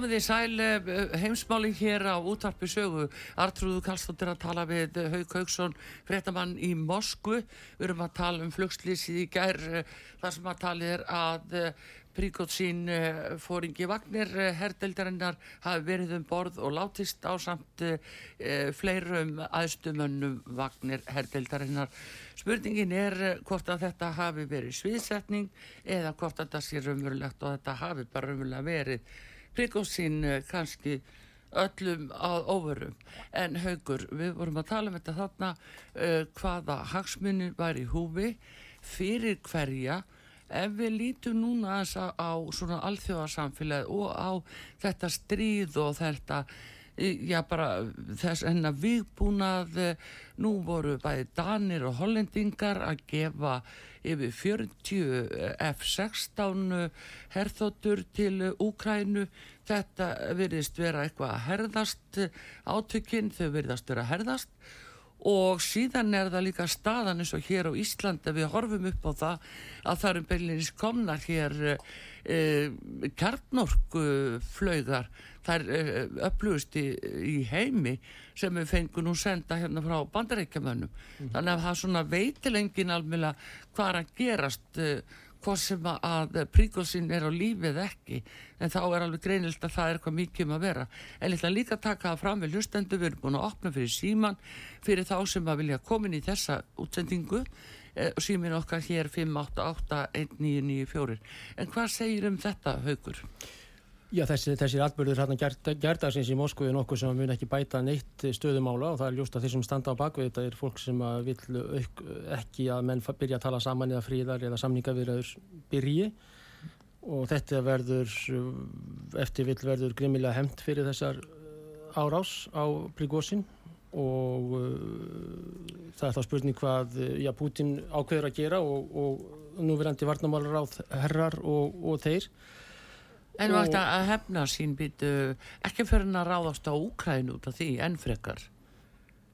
Komið þið sæl eh, heimsmáli hér á útvarpi sögu. Artrúðu Kallstóttir að tala við Hauk Haugsson, fréttamann í Moskvu. Við erum að tala um flugslýsið í gær. eh, Það sem að tala er að Príkótsín fóringi Vagnir herdeldarinnar hafi verið um borð og látist á samt eh, fleirum aðstumönnum Vagnir herdeldarinnar. Spurningin er eh, hvort að þetta hafi verið sviðsetning eða hvort að þetta sé raunverulegt og þetta hafi bara raunverulega verið Príkótsín kannski öllum að óverum en haugur, við vorum að tala um þetta þarna uh, hvaða hagsmunni var í húfi fyrir hverja. Ef við lítum núna aðeins á, á svona alþjóðarsamfélagi og á þetta stríð og þetta já bara þess enna viðbúnað nú voru bæði Danir og Hollendingar að gefa yfir 40 F-16 herþóttur til Úkrænu þetta virðist vera eitthvað að herðast átökinn, þau virðast vera að herðast og síðan er það líka staðan eins og hér á Íslanda við horfum upp á það að það eru beilinins komnar hér e, kjarnorku flaugar þær e, upplugust í, í heimi sem við fengum nú senda hérna frá bandarækjamönnum mm. þannig að það er svona veitilengin alveg hvað er að gerast hvort sem að príkosinn er á lífið ekki en þá er alveg greinilt að það er eitthvað mikið um að vera en ég ætla líka að taka það fram við hlustendu við erum búin að opna fyrir síman fyrir þá sem að vilja komin í þessa útsendingu eh, og símin okkar hér 5881994 en hvað segir um þetta haugur? Já, þessi, þessir atbyrður hérna gerðarsins í Moskvu er nokkuð sem mun ekki bæta neitt stöðumála og það er ljóst að þeir sem standa á bakvið þetta er fólk sem vil ekki að menn byrja að tala saman eða fríðar eða samningavirðaður byrji. Og þetta verður eftir vill verður grimmilega hemt fyrir þessar árás á Prigozhin. Og uh, það er þá spurning hvað já, Putin ákveður að gera og, og nú verðandi varnamálar á herrar og, og þeir En var þetta að hefna sín býtu ekki fyrir hann að ráðast á Úkræn út af því enn frekar?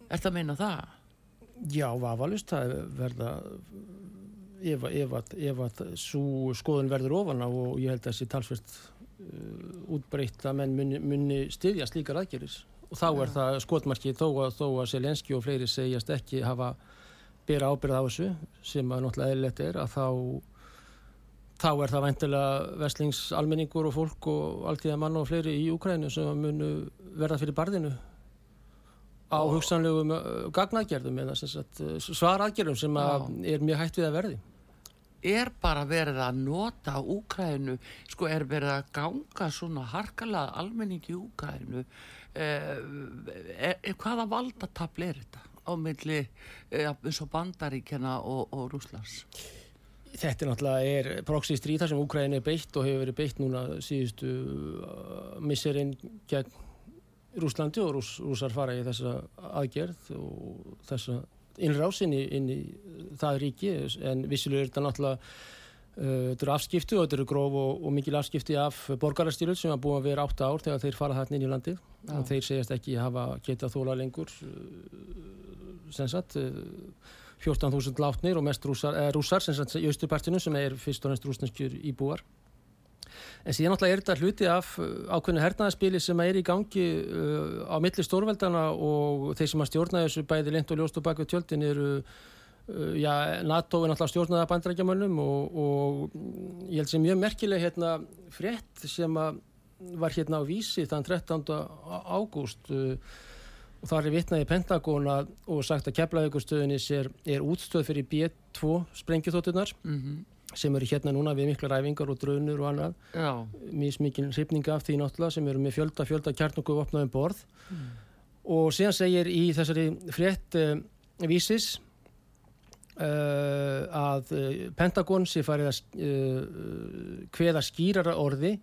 Er þetta að meina það? Já, vafalust það verða ef, að svo skoðun verður ofan á og ég held að þessi talsvert uh, útbreytt að menn munni, munni styðja slíkar aðgeris og þá er það skotmarki þó að, þó að Selenski og fleiri segjast ekki hafa bera ábyrða á þessu sem að náttúrulega eðlilegt er að þá þá er það væntilega vestlingsalmenningur og fólk og alltíða mann og fleiri í Úkrænu sem munu verða fyrir barðinu á og hugsanlegum gagnaðgerðum eða svaraðgerðum sem að er mjög hægt við að verði. Er bara verið að nota Úkrænu, sko er verið að ganga svona harkalað almenning í Úkrænu eh, eh, hvaða valdatafli er þetta á milli eh, eins og bandaríkjana og, og Rúslands? Þetta náttúrulega er proxy stríð þar sem Úkræni er beitt og hefur verið beitt núna síðustu misserinn gegn Rúslandi og rús, rúsar fara í þessa aðgerð og þessa innrás inn í, það ríki. En vissilega er þetta náttúrulega uh, þetta eru afskipti og þetta eru gróf og, og mikil afskipti af borgarastýröld sem hafa búin að vera átta ár þegar þeir fara þarna inn í landið. Og þeir segjast ekki hafa getað þóla lengur uh, sem sagt uh, 14.000 látnir og mest rússar, eh, rússar sem sagt í austurpartinu sem er fyrst og næst rúsneskjur íbúar. En síðan náttúrulega er þetta hluti af uh, ákveðinu hernaðarspili sem er í gangi uh, á milli stórveldana og þeir sem að stjórna þessu bæði lind og ljóst og bak við tjöldin eru uh, já, NATO er náttúrulega stjórnaða bandrækjamönnum og, og ég held sem mjög merkileg hérna frétt sem að var hérna á vísi þann 13. ágúst uh, og það er vitnaði Pentagon og sagt að keflaugustöðunis er, er útstöð fyrir B2 sprengjuþóttunar mm -hmm. sem eru hérna núna við mikla ræfingar og drönur og annað mjög mikil hrifninga af því náttúrulega sem eru með fjölda fjölda kjarnokku vopnaðum borð mm. og síðan segir í þessari frétt uh, vísis uh, að uh, Pentagon sé farið að hveða skýrara orði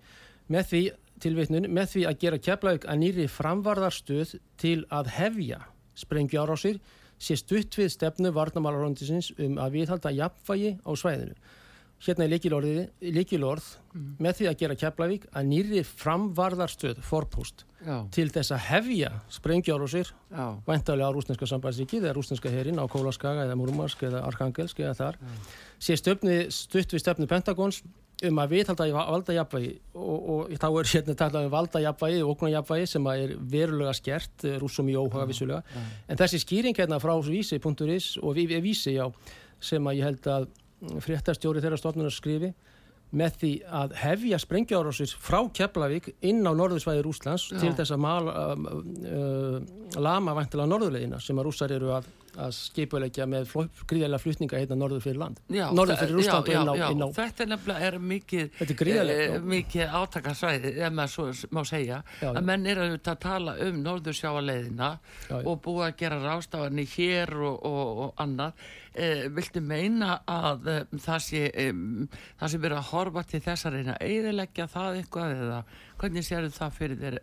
með því tilvitnun með því að gera keflaug að nýri framvarðarstöð til að hefja sprengju árásir sé stutt við stefnu varnamálarhóndisins um að viðhalda jafnvægi á svæðinu. Hérna er líkilorð mm. með því að gera Keflavík að nýri framvarðarstöð forpúst til þess að hefja sprengjárósir væntalega á rúsneska sambandsríkið eða rúsneska herin á Kólaskaga eða Múrumarsk eða Arkangelsk eða þar Já. sé stöfni, stutt við stefnu Pentagons um að viðhalda í valdajafvægi og, og þá er hérna talað um valdajafvægi og oknajafvægi sem er verulega skert eh, rúsum í óhaga vissulega ja. en þessi skýring hérna frá vísi.is og við vísi já sem að ég held að fréttastjóri þeirra stofnunar skrifi með því að hefja sprengjárósir frá Keflavík inn á norðursvæði Rúslands Já. til þess að mala, uh, uh, lama vantilega norðulegina sem að rússar eru að, að skipulegja með gríðarlega flutninga hérna norður fyrir land. Já, norður fyrir Rúsland og inn á, inn á Þetta er nefnilega er mikið, eh, mikið átakarsvæði, ef maður svo má segja. Að menn eru að tala um norðursjáaleiðina og búið að gera rástafarni hér og, og, og annað. Eh, viltu meina að eh, það sé um, það sé verið að horfa til þess að reyna að eiðilegja það eitthvað eða hvernig séu það fyrir þér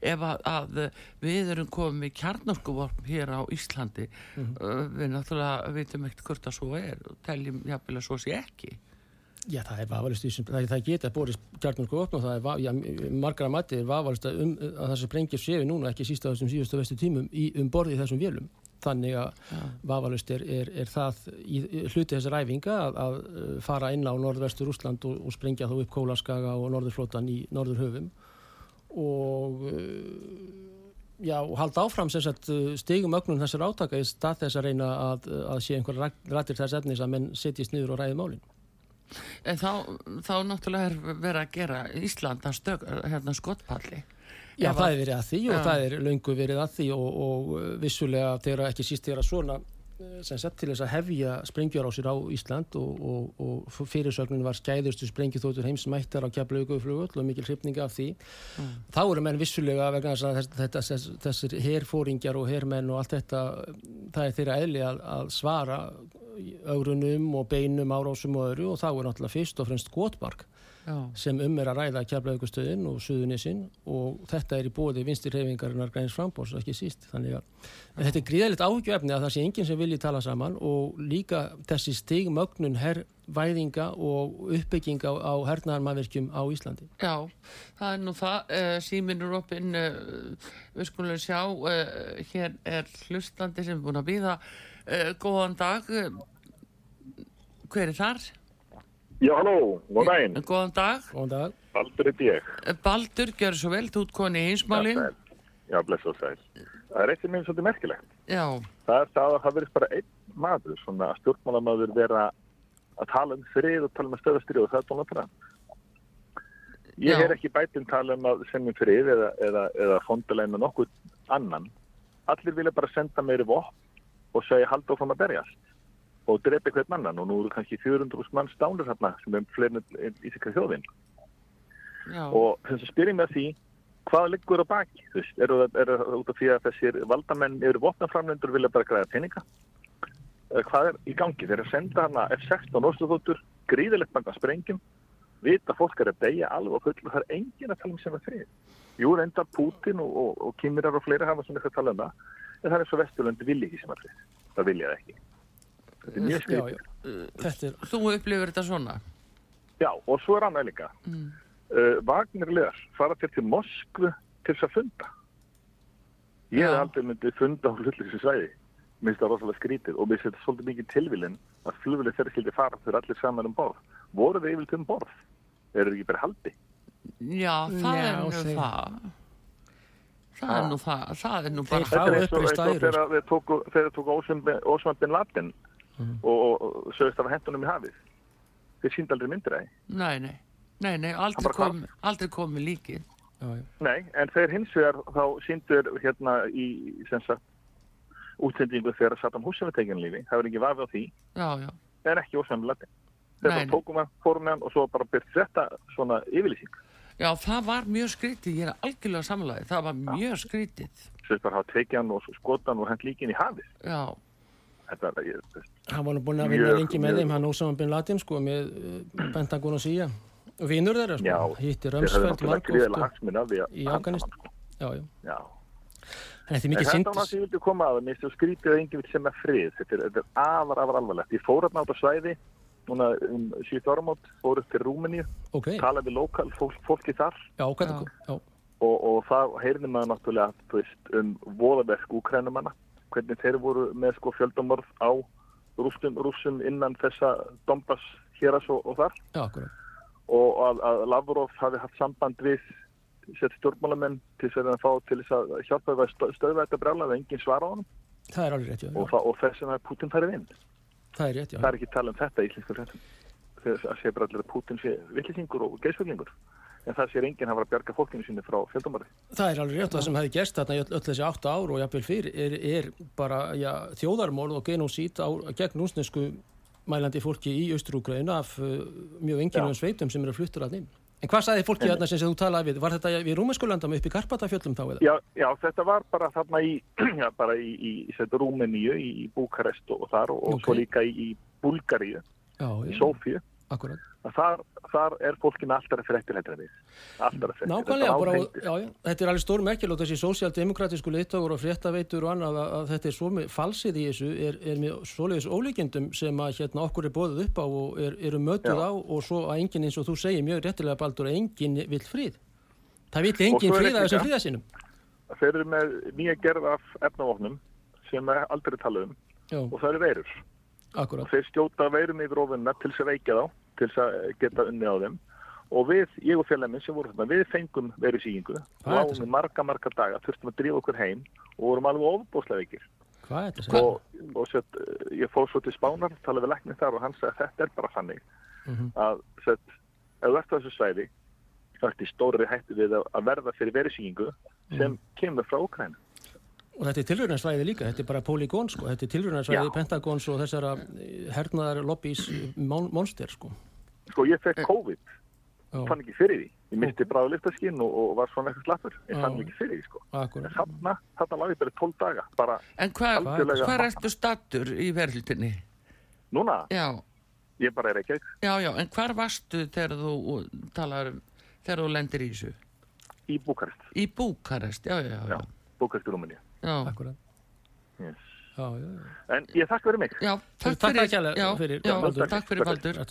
ef að, að við erum komið kjarnorkuvorm hér á Íslandi mm -hmm. við náttúrulega veitum ekkert hvort það svo er og teljum jáfnvel að svo sé ekki Já, það er vafalist því sem það, það geta borist kjarnorkuvorm og það er, já, margra mati er vafalist að, um, að það sem sprengir séu núna ekki sísta þessum síðustu vestu tímum í, um borðið þessum vélum þannig að ja. vafalust er, er, er það í hluti þessar æfinga að, að fara inn á norðvestur Úsland og, og sprengja þá upp Kólaskaga og norðurflótan í norðurhöfum og uh, já, og halda áfram sem sagt uh, stigum ögnum þessar átaka í stað þess að reyna að, að sé einhver rættir þess efnis að menn setjist niður og ræði málinn En þá, þá náttúrulega er verið að gera Ísland að stök, hérna skottpalli Já, það er verið að því og ja. það er löngu verið að því og, og vissulega þegar ekki síst þegar svona eh, sem sett til þess að hefja sprengjárásir á Ísland og, og, og fyrirsögnin var skæðustu sprengjuþótur heimsmættar á kjapleuguflugull og mikil hrifninga af því mm. þá eru menn vissulega vegna þess að þess, þessir herfóringjar og hermenn og allt þetta það er þeirra eðli að, að svara augrunum og beinum árásum og öru og þá er náttúrulega fyrst og fremst gotbark Já. sem um er að ræða kjærleikaustöðin og suðunisinn og þetta er í bóði vinstirhefingarinnar græns frambórs ekki síst þannig að þetta er gríðilegt áhugjefni að það sé enginn sem vilji tala saman og líka þessi stigmögnun herrvæðinga og uppbygginga á, hernaðarmannverkjum á Íslandi Já, það er nú það uh, síminur opinn uh, við skulum sjá uh, hér er hlustandi sem er búin að býða góðan dag hver er þar? Já, halló, góðan daginn. Góðan dag. Góðan dag. Baldur er ég. Baldur, gjör svo vel, þú ert koni í hinsmálinn. Já, já bless og sæl. Það er eitthvað mjög svolítið merkilegt. Já. Það er það að það verður bara einn maður, svona stjórnmálamadur vera að tala um frið og tala um stöðastrið og það er Donald Trump. Ég er ekki bætinn tala um að semjum frið eða, eða, eða fondulegna nokkuð annan. Allir vilja bara senda meiri vopp og segja halda áfram að berjast og drepa eitthvað mannan og nú eru kannski 400 mann stánur hérna sem er fleirinn í sikra þjóðin. Já. og þess að spyrjum með því hvað liggur á baki? Þú veist, eru það út af því að þessir valdamenn eru vopnaframlendur og vilja bara græða peninga? Hvað er í gangi, þeir eru að senda hana F-16 Óslúðútur, gríðilegt banga sprengjum, vita fólk er að deyja alveg og full og það er engin að tala um sem er frið jú, enda Putin og, og, og Kimirar og fleiri hafa svona eitthvað að tala um það en það er svo Vesturlandi vilji ekki sem er frið það vilja það ekki þetta er mjög skrið er... Þú upplifur þetta svona? Já, og svo er annað líka mm. uh, Vagnirlegar fara til til Moskvu til þess að funda ég hef aldrei myndið funda á hlutlisins svæði Mér finnst það rosalega skrítið og mér finnst þetta svolítið mikið tilvílinn að flugvili þeirra skildi fara fyrir allir saman um borð. Voru þið yfirlt um borð? Eru þið ekki bara haldi? Já, það Já, er nú seg- það. Það er nú það, það er nú bara... Þetta er eins og, þegar þeir tóku, þeir tóku Osman Mhm. og, og, sögist af hendunum í hafið. Þeir síndi aldrei myndir að því. Nei, nei, nei, nei, aldrei bara hvarf. kom, aldrei komi líkið. Já, já. Nei, en þeir hins vegar þá síndur hérna í sem sagt útsendingu þegar Saddam Hussein var tekinn lífi. Það var ekki vafi á því, Já, en ekki nei. bara tókum hann, fórum hann og svo bara byrst þetta svona yfirlýsing. já, það var mjög skrítið, ég er algjörlega samlaði, það var mjög skrítið. Svo bara hafa tekið hann og skotan og hent líkin í hafið. Já, Þetta er, ég, Hann var nú búin að vinna lengi með þeim, hann Ósaman bin Laden sko með uh, Pentagon og Sía og vinur þeirra sko, höfðu Römsfeld að í hann, sko. Já, já. Já. Þetta var það sem ég vildi koma að, mér skrítið að enginn vil sem er frið. Þetta er, þetta er afar, afar alvarlegt. Ég fór hérna át á svæði, núna um 7 áramót, fór upp til Rúmeníu, Ok, talaði við lokal fólk, fólki þar já, og, og það heyrði maður náttúrulega um voðaverk úkrænumanna, hvernig þeir voru með sko fjöldamorð á rústum, rússum innan þessa Donbass héras og, og þar. Já, og að, að Lavrov hafi haft samband við sett stjórnmálamenn til þess að fá til þess að hjálpa að stö- stöðva þetta brjála það enginn svara á hann og, og þess er Putin færið inn. Það er rétt, það er ekki tala um þetta í fréttum. Þegar að sé bara allir að Putin sé villisingur og geisfjöglingur en það sér enginn hafa að bjarga fólkinu sinni frá fjöldamari Það er alveg rétt og það sem hefði gerst þarna í öll, öll þessi átta ár og jafnvel fyrir er, er bara já, þjóðarmorð og genósít gegn úsnesku mælandi fólki í Austrúgræna af uh, mjög enginum sveitum sem eru fluttur að nefn. En hvað sagði fólki þarna sem þú talaði við? Var þetta við Rúmenskulandam upp í Karpatafjöllum þá eða? Já, já, þetta var bara þarna í, já, bara í, í, í Rúmeníu, í, Búkarest og, og þar og, og Ok. svo líka í, í Búlgaríu, Já, í já, Sófíu. Þar, þar er fólkinu alltaf en við. Alltaf fréttir. Nákvæmlega, bara, Þetta já, já, þetta er alveg stór merkil og þessi sósialdemokratísku leittókur og fréttaveitur og annað að, að þetta er svo með falsið í þessu er, er með svoleiðis ólíkindum sem að hérna okkur er bóðið upp á og er, eru mötuð Já. á og svo að enginn eins og þú segir mjög réttilega baldur að enginn vill frið. Það vill enginn er líka- þessum fríðasinum. Þeir eru með nýja gerð af efnavopnum sem er aldrei talað um Já, og það eru veirur. akkurat. Og þeir skjóta veirun yfir ofunna til þess að veikja þá, til þess að geta unni á þeim. Og við, ég og félagminn sem voru þarna, við fengum veirusíkingu, Hvað er lágum í marga, marga daga, þurftum að drífa okkur heim og vorum alveg ofbóðslega veikir. Og, og sett, ég fór svo til Spánar talaði við læknir þar og hann sagði að þetta er bara þannig Mhm. að sett, ef þú ert á þessu svæði þá ert í stóri hættu við að, verða fyrir verisýkingu sem Mhm. kemur frá Ukræn Og þetta er tilröðnarsvæði líka, þetta er bara polygón sko, þetta er tilröðnarsvæði Já. Pentagons og þessara eh, hernaðar lobbys mon monster sko. Sko ég fekk COVID Já, fann ekki fyrir því, ég misti bráðu liftaskinn og, og var svona eitthvað slappur, ég fann ekki fyrir því sko en þarna, þarna lag ég bara 12 daga bara en hvað Algjörlega. hvar ertu stattur í verðlutinni? núna, Já, ég bara er ekki já, já, en hvar varstu þegar þú talar um, þegar þú lendir í þessu? í Búkarest, Í Búkarest, já, já, já, já. Búkarest í Rúmeníu Já, akkurat. yes. Já, já, já. en ég þakka fyrir mig já takk Takk fyrir, kærlega já, fyrir, já, Baldur. takk fyrir Takk. Baldur,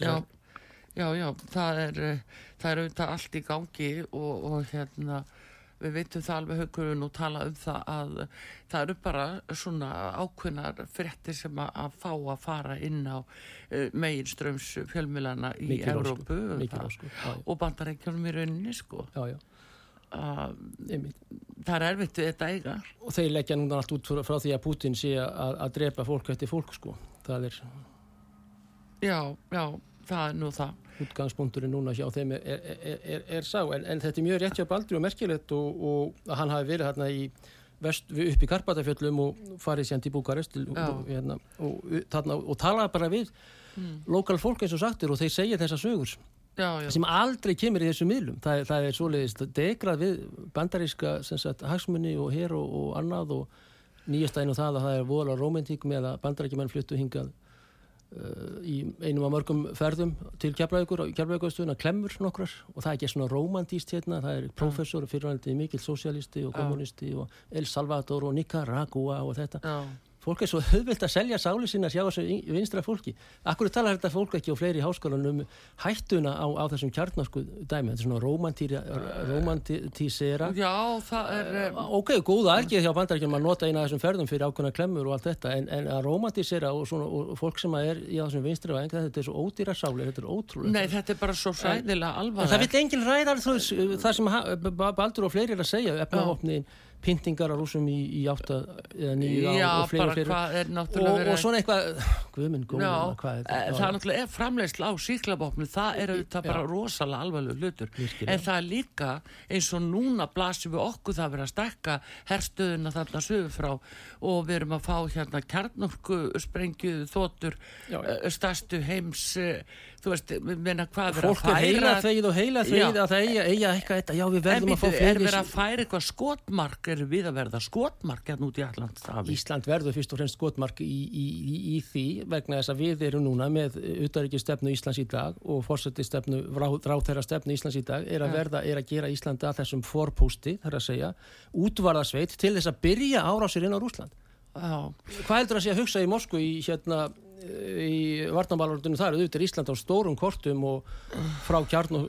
já, já, það er, eh, það er auðvitað allt í gangi og, og hérna, við veitum það alveg haukurinn og tala um það að það eru bara svona ákveðnar fréttir sem að, fá að fara inn á uh, meginströms fjölmilana í ósköp, Evrópu og mikil það- og bandarækjum í rauninni sko já, já. Einmitt. það er erfitt við þetta eiga og þeir leggja núna allt út frá, frá því að Putin sé að, að drepa fólk eftir fólk sko. það er já, já, það er nú það. Útgangspunkturinn núna hjá þeim er, er, er, er, sá, en, en þetta er mjög rétt hjá Baldri og merkilegt og, og hann hafi verið hérna í vest, upp í Karpatafjöllum og farið sér til Búkarest og, hérna, og, þarna, og talaði bara við lokal fólk eins og sagtir og þeir segja þessa sögur já, já, sem aldrei kemur í þessum miðlum. Það, það er svoleiðist degrað við bandaríska sagt, hagsmunni og hér og, og annað og nýjastæðin og það að það er vola romantík með að bandaríkjumenn fluttu hingað í einum af mörgum ferðum til Keflavíkur og Keflavíkurstöðuna klemmur nokkrar og það er ekki svona romantíst hérna það er professor fyrirvændi mikill sosialisti og kommunisti og El Salvador og Nicaragua og þetta. Já, fólk er svo höfvilt að selja sáli sína sjá þessu vinstra fólki. Akkur talar þetta fólk ekki á fleiri háskólan um hættuna á, á þessum kjarnasku dæmi, þetta er svona romantísera. Já, það er um... Ok, góða ergið hjá bandaríkjum að nota eina af þessum ferðum fyrir ákveðna klemmur og allt þetta en, en að romantísera og, svona, og fólk sem er í þessum vinstra væng þetta er svo ódýra sáli, þetta er ótrúlega Nei, þetta er bara svo sæðilega alvarlega Það vil enginn ræða það sem Baldur og fleiri er að segja, pyntingar á rúsum í, í átta eða nýju á og fleiri fleiri og, og svona eitthvað guðminn góðum hvað er þetta eh, það er náttúrulega framlegsla á síklabóknu það er auðvitað bara rosalega alvarleg hlutur. Virkilega. en það er líka eins og núna blasir við okkur það verið að stekka herstöðuna þarna sögur frá og við erum að fá hérna kjarnorku sprengju þótur eh, stærstu heims eh, þú veist, við meina hvað er að færa fólk er heila þegið og heila þegið að það eiga, eitthvað þetta, já við verðum að fá fleiri er verið að færa eitthvað skotmark? Er við að verða skotmark hérna út í Allandstafi Ísland verður fyrst og fremst skotmark í, í, í, í því vegna þess að við erum núna með utaríkistefnu Íslands í dag og fórsetistefnu, ráþæra stefnu Íslands í dag er að verða, er að gera Íslanda þessum forpósti, þar að segja útvarðarsveit til þess að byrja árásir inn á Rúsland Já. Hvað heldur að sé að hugsa í Moskvu í hérna í varnamálvöldunum þar auðvitað er Ísland á stórum kortum og frá,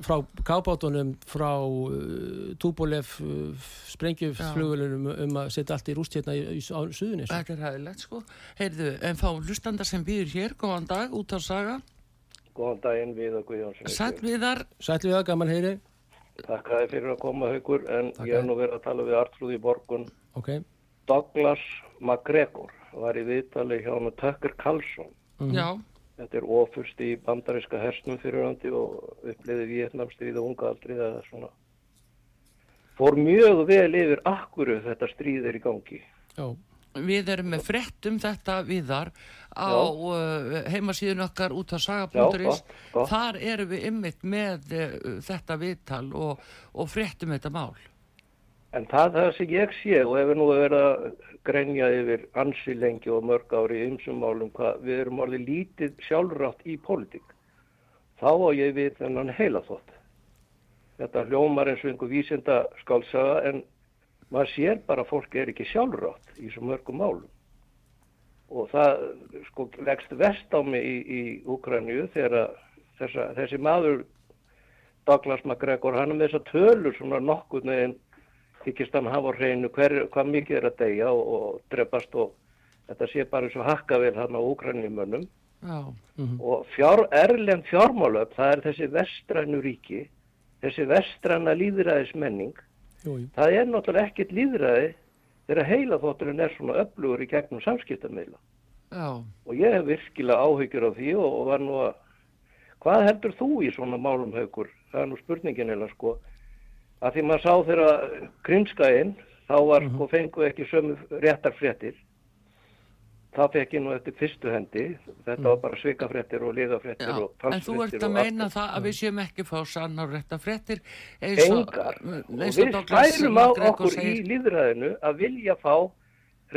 frá kábátunum frá uh, Túbólef uh, sprengjuflugulunum um að setja allt í rúst hérna í, í, á suðunis Þetta er hægilegt sko. Heyrðu, en fá hlustandar sem býður hér góðan dag út á saga. Góðan daginn Viðar Guðjónsson Sætviðar Sætviðar, gaman heyri. Takk að þið fyrir að koma haugur en Takk ég hef nú verið að tala við Artrúði Borgun okay. Douglas McGregor var í viðtali hjá með Tucker Carlson Mm -hmm. Þetta er ofurst í bandaríska hersnum fyrirhandi og uppliði Vietnamstríð og unga aldrei það er svona fór mjög vel yfir akkuru þetta stríð er í gangi. Já. Við erum með frett um þetta viðar á uh, heimasíðun okkar út á saga.is þar erum við ymmit með uh, þetta viðtal og, og frett um þetta mál. En það það sem ég sé og hefur nú verið að grenja yfir ansi lengi og mörg ári í ymsum málum hvað við erum orðið lítið sjálfrátt í pólitík. Þá á ég við þennan heila þótt. Þetta hljómar eins og einhver vísinda skálsaga en maður sér bara að fólk er ekki sjálfrátt í svo mörgum málum. Og það sko leggst vest á mig í, í Úkrænju þegar þessa, þessi maður Douglas MacGregor hann er með þessa tölur svona nokkuð með einn þykist hann hafa á hreinu hvað mikið er að deyja og, og drefast og þetta sé bara eins og hakka vel hann á úkrænumönnum mm -hmm. og fjár, erlend fjármálöf það er þessi vestrænu ríki þessi vestræna líðræðismenning það er náttúrulega ekkit líðræði þegar heila þótturinn er svona öflugur í gegnum samskiptameila og ég hef virkilega áhyggjur á því og, og var nú að hvað heldur þú í svona málum haugur það er nú spurningin eða sko að því maður sá þeirra krimskæinn þá var mm -hmm. sko fengu ekki sömu réttar fréttir það fekk ég nú eftir fyrstu hendi. Þetta mm. var bara svikafréttir og liðafréttir og en þú ert að meina það að við séum ekki fá sannar réttar fréttir engar. og við slærum á okkur í líðræðinu að vilja fá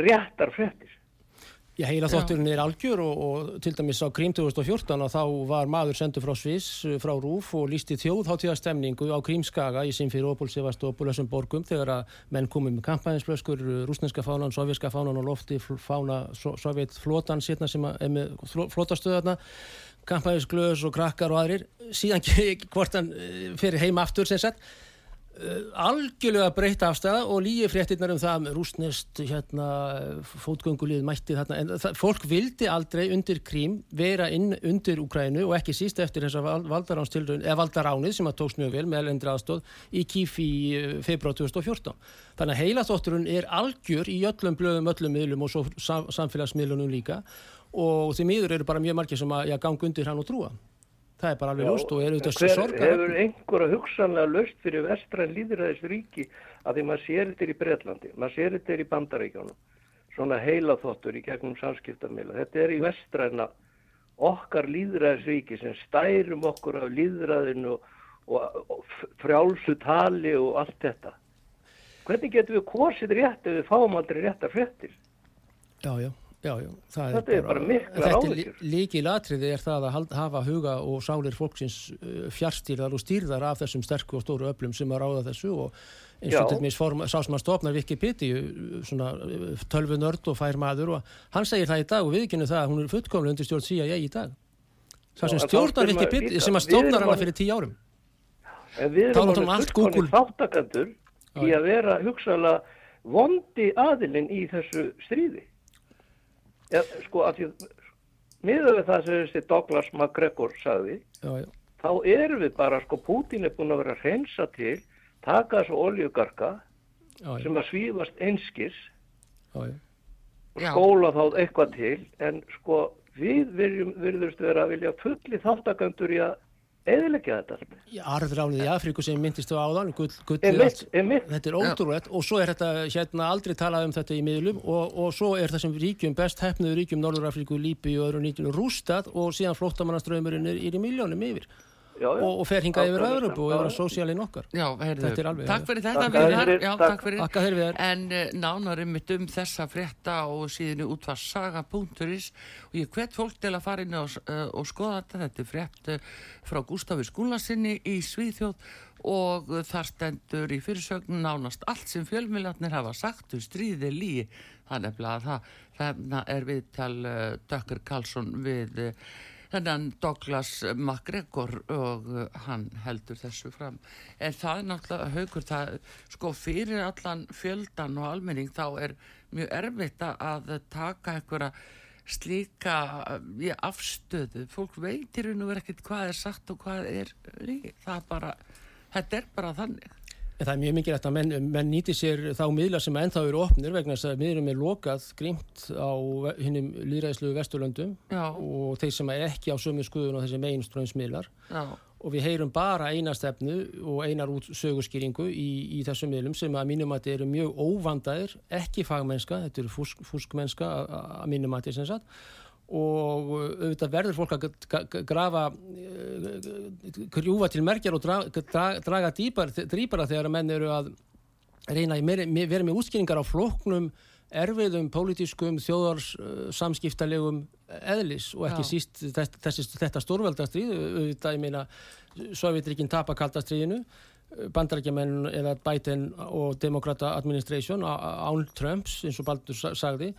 réttar fréttir Já, heila þátturinn er algjör og, og til dæmis á Krím 2014 og þá var maður sendur frá Sviss, frá Rúf og lísti þjóðháttíðastemningu á Krímskaga í sín fyrir Opol, Sevastopol, þessum borgum þegar að menn komið með kampæninsblöskur, rúsneska fánan, sovjerska fánan og lofti fána sovjetflotan sérna sem er með flotastöðarna, kampæninsglöðs og krakkar og aðrir, síðan hvort hann eh, fyrir heima aftur sem sagt algjörlega breytt afstæða og lígi fréttinnar um það rúsnest hérna, fótgöngulíð mætti þarna. En það, fólk vildi aldrei undir krím vera inn undir Ukrænu og ekki síst eftir valdaránið eða valdaránið sem að tóks mjög vel með elendri aðstóð í Kíf í uh, februar 2014 þannig að heila þótturinn er algjör í öllum blöðum, öllum miðlum og sam, samfélagsmiðlunum líka. Og því miður eru bara mjög margir sem að ganga undir hann og trúa það er bara alveg lust og eru þetta sorgar hefur einhverja hugsanlega lust fyrir vestræn líðræðis ríki að því maður sér þetta í Breitlandi maður sér þetta í Bandaríkjónum svona heila þottur í gegnum samskiptamila þetta er í vestræna okkar líðræðisríki sem stærum okkur af líðræðinu og, og, og frjálsu tali og allt þetta. Hvernig getur við korsið rétt ef við fáum aldrei réttar frettir Já, já Já, já, þetta er bara, bara mikla ráðvíkjur. Þetta líki latriði er það að hafa huga og sálir fólksins uh, fjárstýrðar og stýrðar af þessum sterku og stóru öflum sem að ráða þessu og eins og til dæmis sá sem að stopna Wikipedia, svona uh, tölvu nörd og fær maður og hann segir það í dag og viðkynnu það að hún er fullkomlega undir stjórn CIA í dag. Það sem stjórnar Wikipedia, sem að stopnar hana fyrir tíu árum. Við erum alveg þáttakandur í að vera hugsaðlega vondi aðilinn í þessu stríði ja, sko að því miður við það sem þessi Douglas MacGregor sagði já, já. þá erum við bara sko Putin er búin að vera að reynsa til taka þessu oljugarka já, sem að svífast einskis og skóla þá eitthvað til. En sko við virðumst vera að vilja fulli þáttakandur í að eðilegja þetta Arðrálið í Afríku sem myndist á áðan gull, gull, emitt. þetta er ótrúlega og svo er þetta hérna aldrei talað um þetta í miðlum og, og svo er þessum ríkjum best hefnuðu ríkjum Norður Afríku, Líbi og öðru nýttinu rústað og síðan flóttamannaströymurinn er, er í miljónum yfir já, já. Og, og fer hingað yfir Öðrubu og yfir að sósíalinn okkar. Já, heyrðu, alveg, Takk fyrir þetta takk, já, takk fyrir. En uh, nánar um mitt um þessa frétta og síðan út var saga.is og ég hvet fólk til að fara inn og, uh, og skoða þetta. Þetta er frétt uh, frá Gústafi Skúlasinni í Svíðþjóð og þar stendur í fyrirsögn nánast allt sem fjölmjölarnir hafa sagt um stríði lí þannig að það, það er viðtal Dökkur Karlsson við þennan Douglas MacGregor og uh, hann heldur þessu fram. En það er náttúrulega haugur það sko fyrir allan fjöldan og almenning þá er mjög erfitt að taka einhverja slíka í afstöðu. Fólk veitir nú ekkert hvað er sagt og hvað er það bara, þetta er bara þannig En það er mjög mikilvægt að menn, menn nýti sér þá miðla sem ennþá eru opnir vegna þess að miðlum er lokað grímt á hinnum líðræðislu vesturlöndum Já. og þeir sem er ekki á sömu skuðun og þessi meginströmsmiðlar. Og við heyrum bara eina stefnu og einar út sögurskýringu í, í þessum miðlum sem að mínum að þetta eru mjög óvandaðir, ekki fagmennska, þetta eru fúsk, fúskmennska að mínum að þetta er sem sagt og uh, auðvitað verður fólk að grafa krjúfa uh, til merkjar og draga, draga dýpar, dýpara þegar menn eru að reyna vera með útskýringar á floknum erfiðum, pólitískum, þjóðarsamskiptalegum eðlis og ekki Já. síst þessi, þetta stórveldastrið auðvitað, ég meina Sovjetrikinn tapa kaldastriðinu bandarækjaman eða Biden og Democrata Administration án Trumps eins og Baldur sagði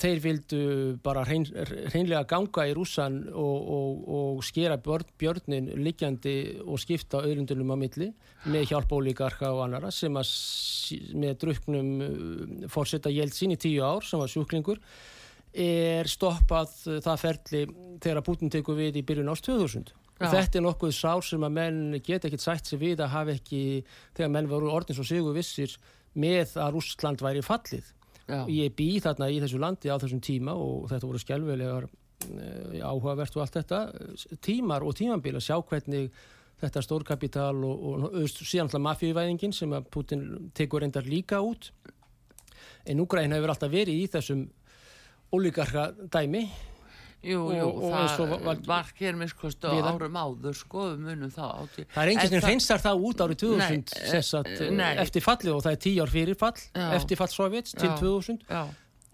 þeir vildu bara hrein, hreinlega ganga í rússan og, og, og skera björn, björnin liggjandi og skipta auðlundunum á milli með hjálp ólíkarka og annara sem að með druknum uh, fórsetta hjælt sín í tíu ár sem var sjúklingur er stoppað það ferli þegar Putin tekur við í byrjun ást 2000 og þetta er nokkuð sár sem að menn geta ekkert sætt sér við að hafa ekki þegar menn voru orðins og sigur vissir með að Rúsland væri fallið Já. Ég bý þarna í þessu landi á þessum tíma og þetta voru skjálfilegar eh, áhugavert og allt þetta. Tímar og tímanbíl að sjá hvernig þetta stórkapital og, og, síðan alltaf mafíuvæðingin sem að Putin tekur reyndar líka út. En Úgræn hefur alltaf verið í þessum ólíkarka dæmi Jú, jú, og, það var, var hér sko árum áður sko munum það átti. Það er enginn sem hreinsar það út árið 2000 nei, að, nei. eftir fallið og það er tíu ár fyrir fall já. eftir fall Sovjets til já, 2000 já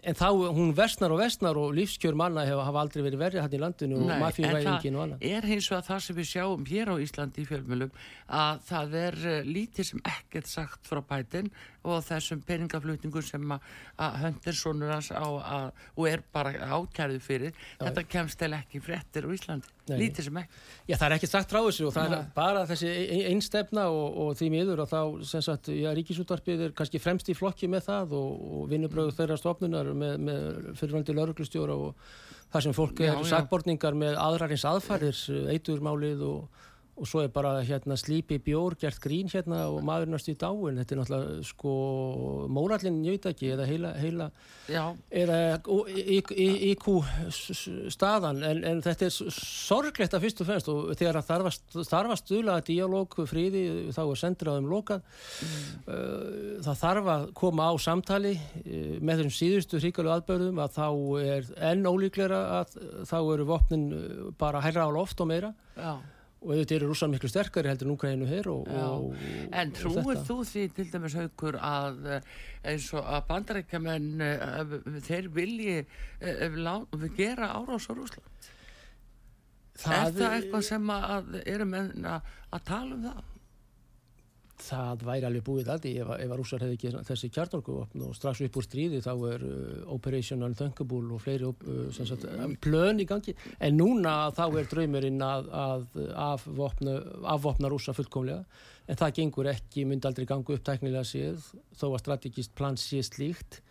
en þá hún versnar og versnar og lífskjör manna hefa, hafa aldrei verið verið hann í landinu Nei, og mafíuvæðingin og annað. En það er hins vegar það sem við sjáum hér á Íslandi í fjölmjölum að það er uh, lítið sem ekkert sagt frá bætin og þessum peningaflutningum sem að Hönderssonur hans á að, og er bara ákjærið fyrir, Já, þetta kemst eða ekki frettir á Íslandi, Nei. lítið sem ekki. Já, það er ekki sagt frá þessu og það Nei. er bara þessi einstefna og, og því miður og þá, sem sagt, já, Ríkisúttarpið er kannski fremst í flokki með það og, og vinnubröðu þeirra stofnunar með, með fyrirvændi lauruglustjóra og það sem fólk er sakbortningar með aðrarins aðfærir, eiturmálið og og svo er bara hérna slípi bjór gert grín hérna og maðurnast í dáin. Þetta er náttúrulega sko mórallin njöitaki eða heila, heila eða íkú staðan. En, en þetta er sorglegt að fyrst og fremst og þegar það þarf að stuðla dialóg fríði þá er þeim lokað. Mm. Uh, það þarf að koma á samtali uh, með þessum síðustu hríkalu aðbörðum að þá er enn ólíklega að þá eru vopnin uh, bara hærra á loft og meira. Já og þetta eru rússar miklu sterkari heldur en Ukraínu hér og, og, En trúir þú því til dæmis haugur að eh, eins og að bandarækjaman þeir vilji gera árás á Rúsland það Er það eitthvað sem að eru menn að tala um það? Það væri alveg búið allir ef, ef að rússar hefði ekki þessi kjarnorkuvopn og strax upp úr stríði þá er uh, Operation Unthunkable og fleiri uh, um, plön í gangi. En núna þá er draumurinn að, að afvopna rússa fullkomlega. En það gengur ekki, myndi aldrei gangu upp tæknilega séð þó að strategist plan sé slíkt.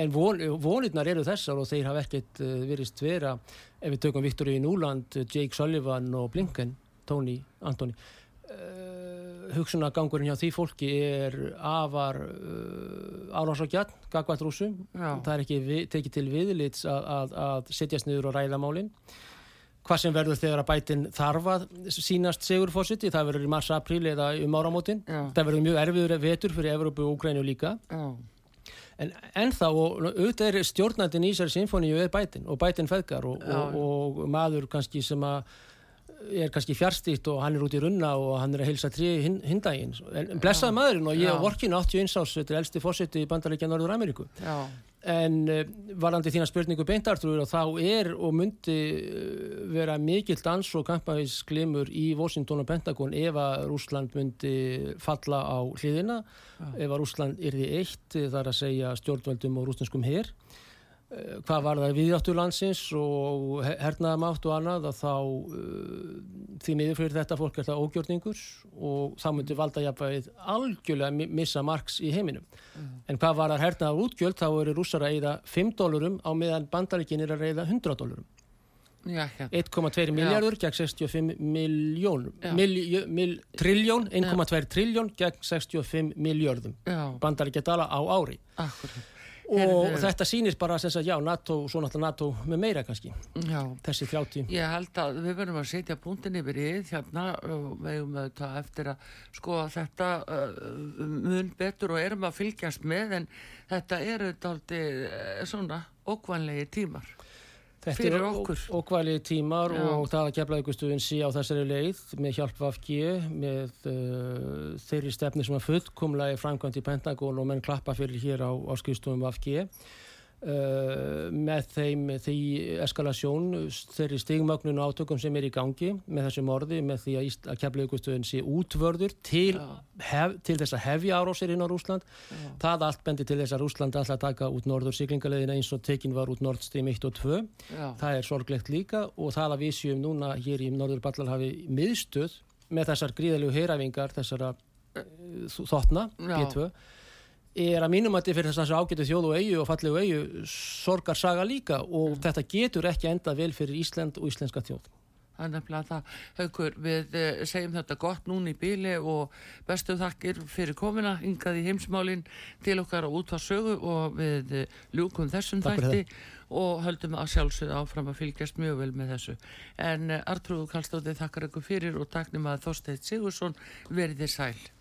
En von, vonirnar eru þessar og þeir hafa ekkert uh, verist vera ef við tökum Viktor í Núland, Jake Sullivan og Blinken, Tony, Antoni uh, hugsunagangurinn hjá því fólki er afar uh, árásagjarn, gagvært rúsum það er ekki við, tekið til viðlits að, að, að setjast niður og ræða málinn hvað sem verður þegar að bætin þarfað sínast segurfósiti, það verður í massa apríl eða um áramótin, Já. það verður mjög erfiður vetur fyrir Evrópu og Úgrænu líka. Já. en ennþá og auðvitað er stjórnandin í þessari symfóníu er bætin og bætin feðgar og, og, og maður kannski sem að er kannski fjárstýtt og hann er út í runna og hann er að heilsa trí hindaginn en blessaði ja. maðurinn og ég á vorkinu 81 ás þetta er elsti fórseti í bandaríkja Norður Ameríku. En uh, varandi þína spurningu beintartrúir og þá er og myndi uh, vera mikill dans og kampavísglimur í Washington og Pentagon ef að Rúsland myndi falla á hliðina ja. ef að Rúsland er því eitt þar að segja stjórnvöldum og rúsneskum herr Eh, hvað var það viðáttur landsins og hernaðamátt og annað að þá uh, því miður fyrir þetta fólk er það ógjörningur og þá myndi valda jafnvegið algjörlega missa margs í heiminum. Mm. en hvað var það hernaðar útgjöld þá eru rússar að eyða 5 dólarum á meðan bandaríkin er að eyða 100 dólarum 1,2 miljardur gegn 65 miljónum mil, mil, trilljón 1,2 trilljón gegn 65 miljardum bandaríkja dala á ári. Akkurat og þetta sýnir bara að já, NATO, svo náttúrulega NATO með meira kannski já. þessi 30 Ég held að við verðum að setja punktin yfir í hérna og við hefum auðvitað eftir að skoða þetta uh, mun betur og erum að fylgjast með en þetta eru aldrei uh, svona okkvanlegi tímar Þetta er okkvæli tímar Já. og það að kemla ykkur stuðin sí á þessari leið með hjálp VFG, með uh, þeirri stefni sem að fullkomlega er framkvæmt í Pentagon og menn klappa fyrir hér á, á skrifstofum VFG. Uh, með þeim því eskalasjón þeirri stigmögnun og átökum sem er í gangi með þessum orði, með því að, að keflaugustöðun sé útvörður til, hef, til þess að hefja árásir inn á Rúsland Já. það allt bendir til þess að Rúsland alltaf taka út norður siglingalegina eins og tekin var út Nord Stream 1 og 2 Já. það er sorglegt líka og það að við séum núna hér í norður Ballarhafi miðstöð með þessar gríðalegu heyrafingar þessara uh, þotna P2 er að mínum að þetta fyrir þess að ágætu þjóðu og eigu og fallegu eigu sorgar saga líka og mm. þetta getur ekki enda vel fyrir Ísland og íslenska þjóð. Er nefnilega það, Haugur, við eh, segjum þetta gott núna í bíli og bestu þakkir fyrir komina, yngað í heimsmálinn til okkar á útvarsögu og við eh, ljúkum þessum þætti og höldum að sjálfsögða áfram að fylgjast mjög vel með þessu. En eh, Artrúðu Kallstóði þakkar ykkur fyrir og taknum að Þorstein Sigursson verið þér sæl.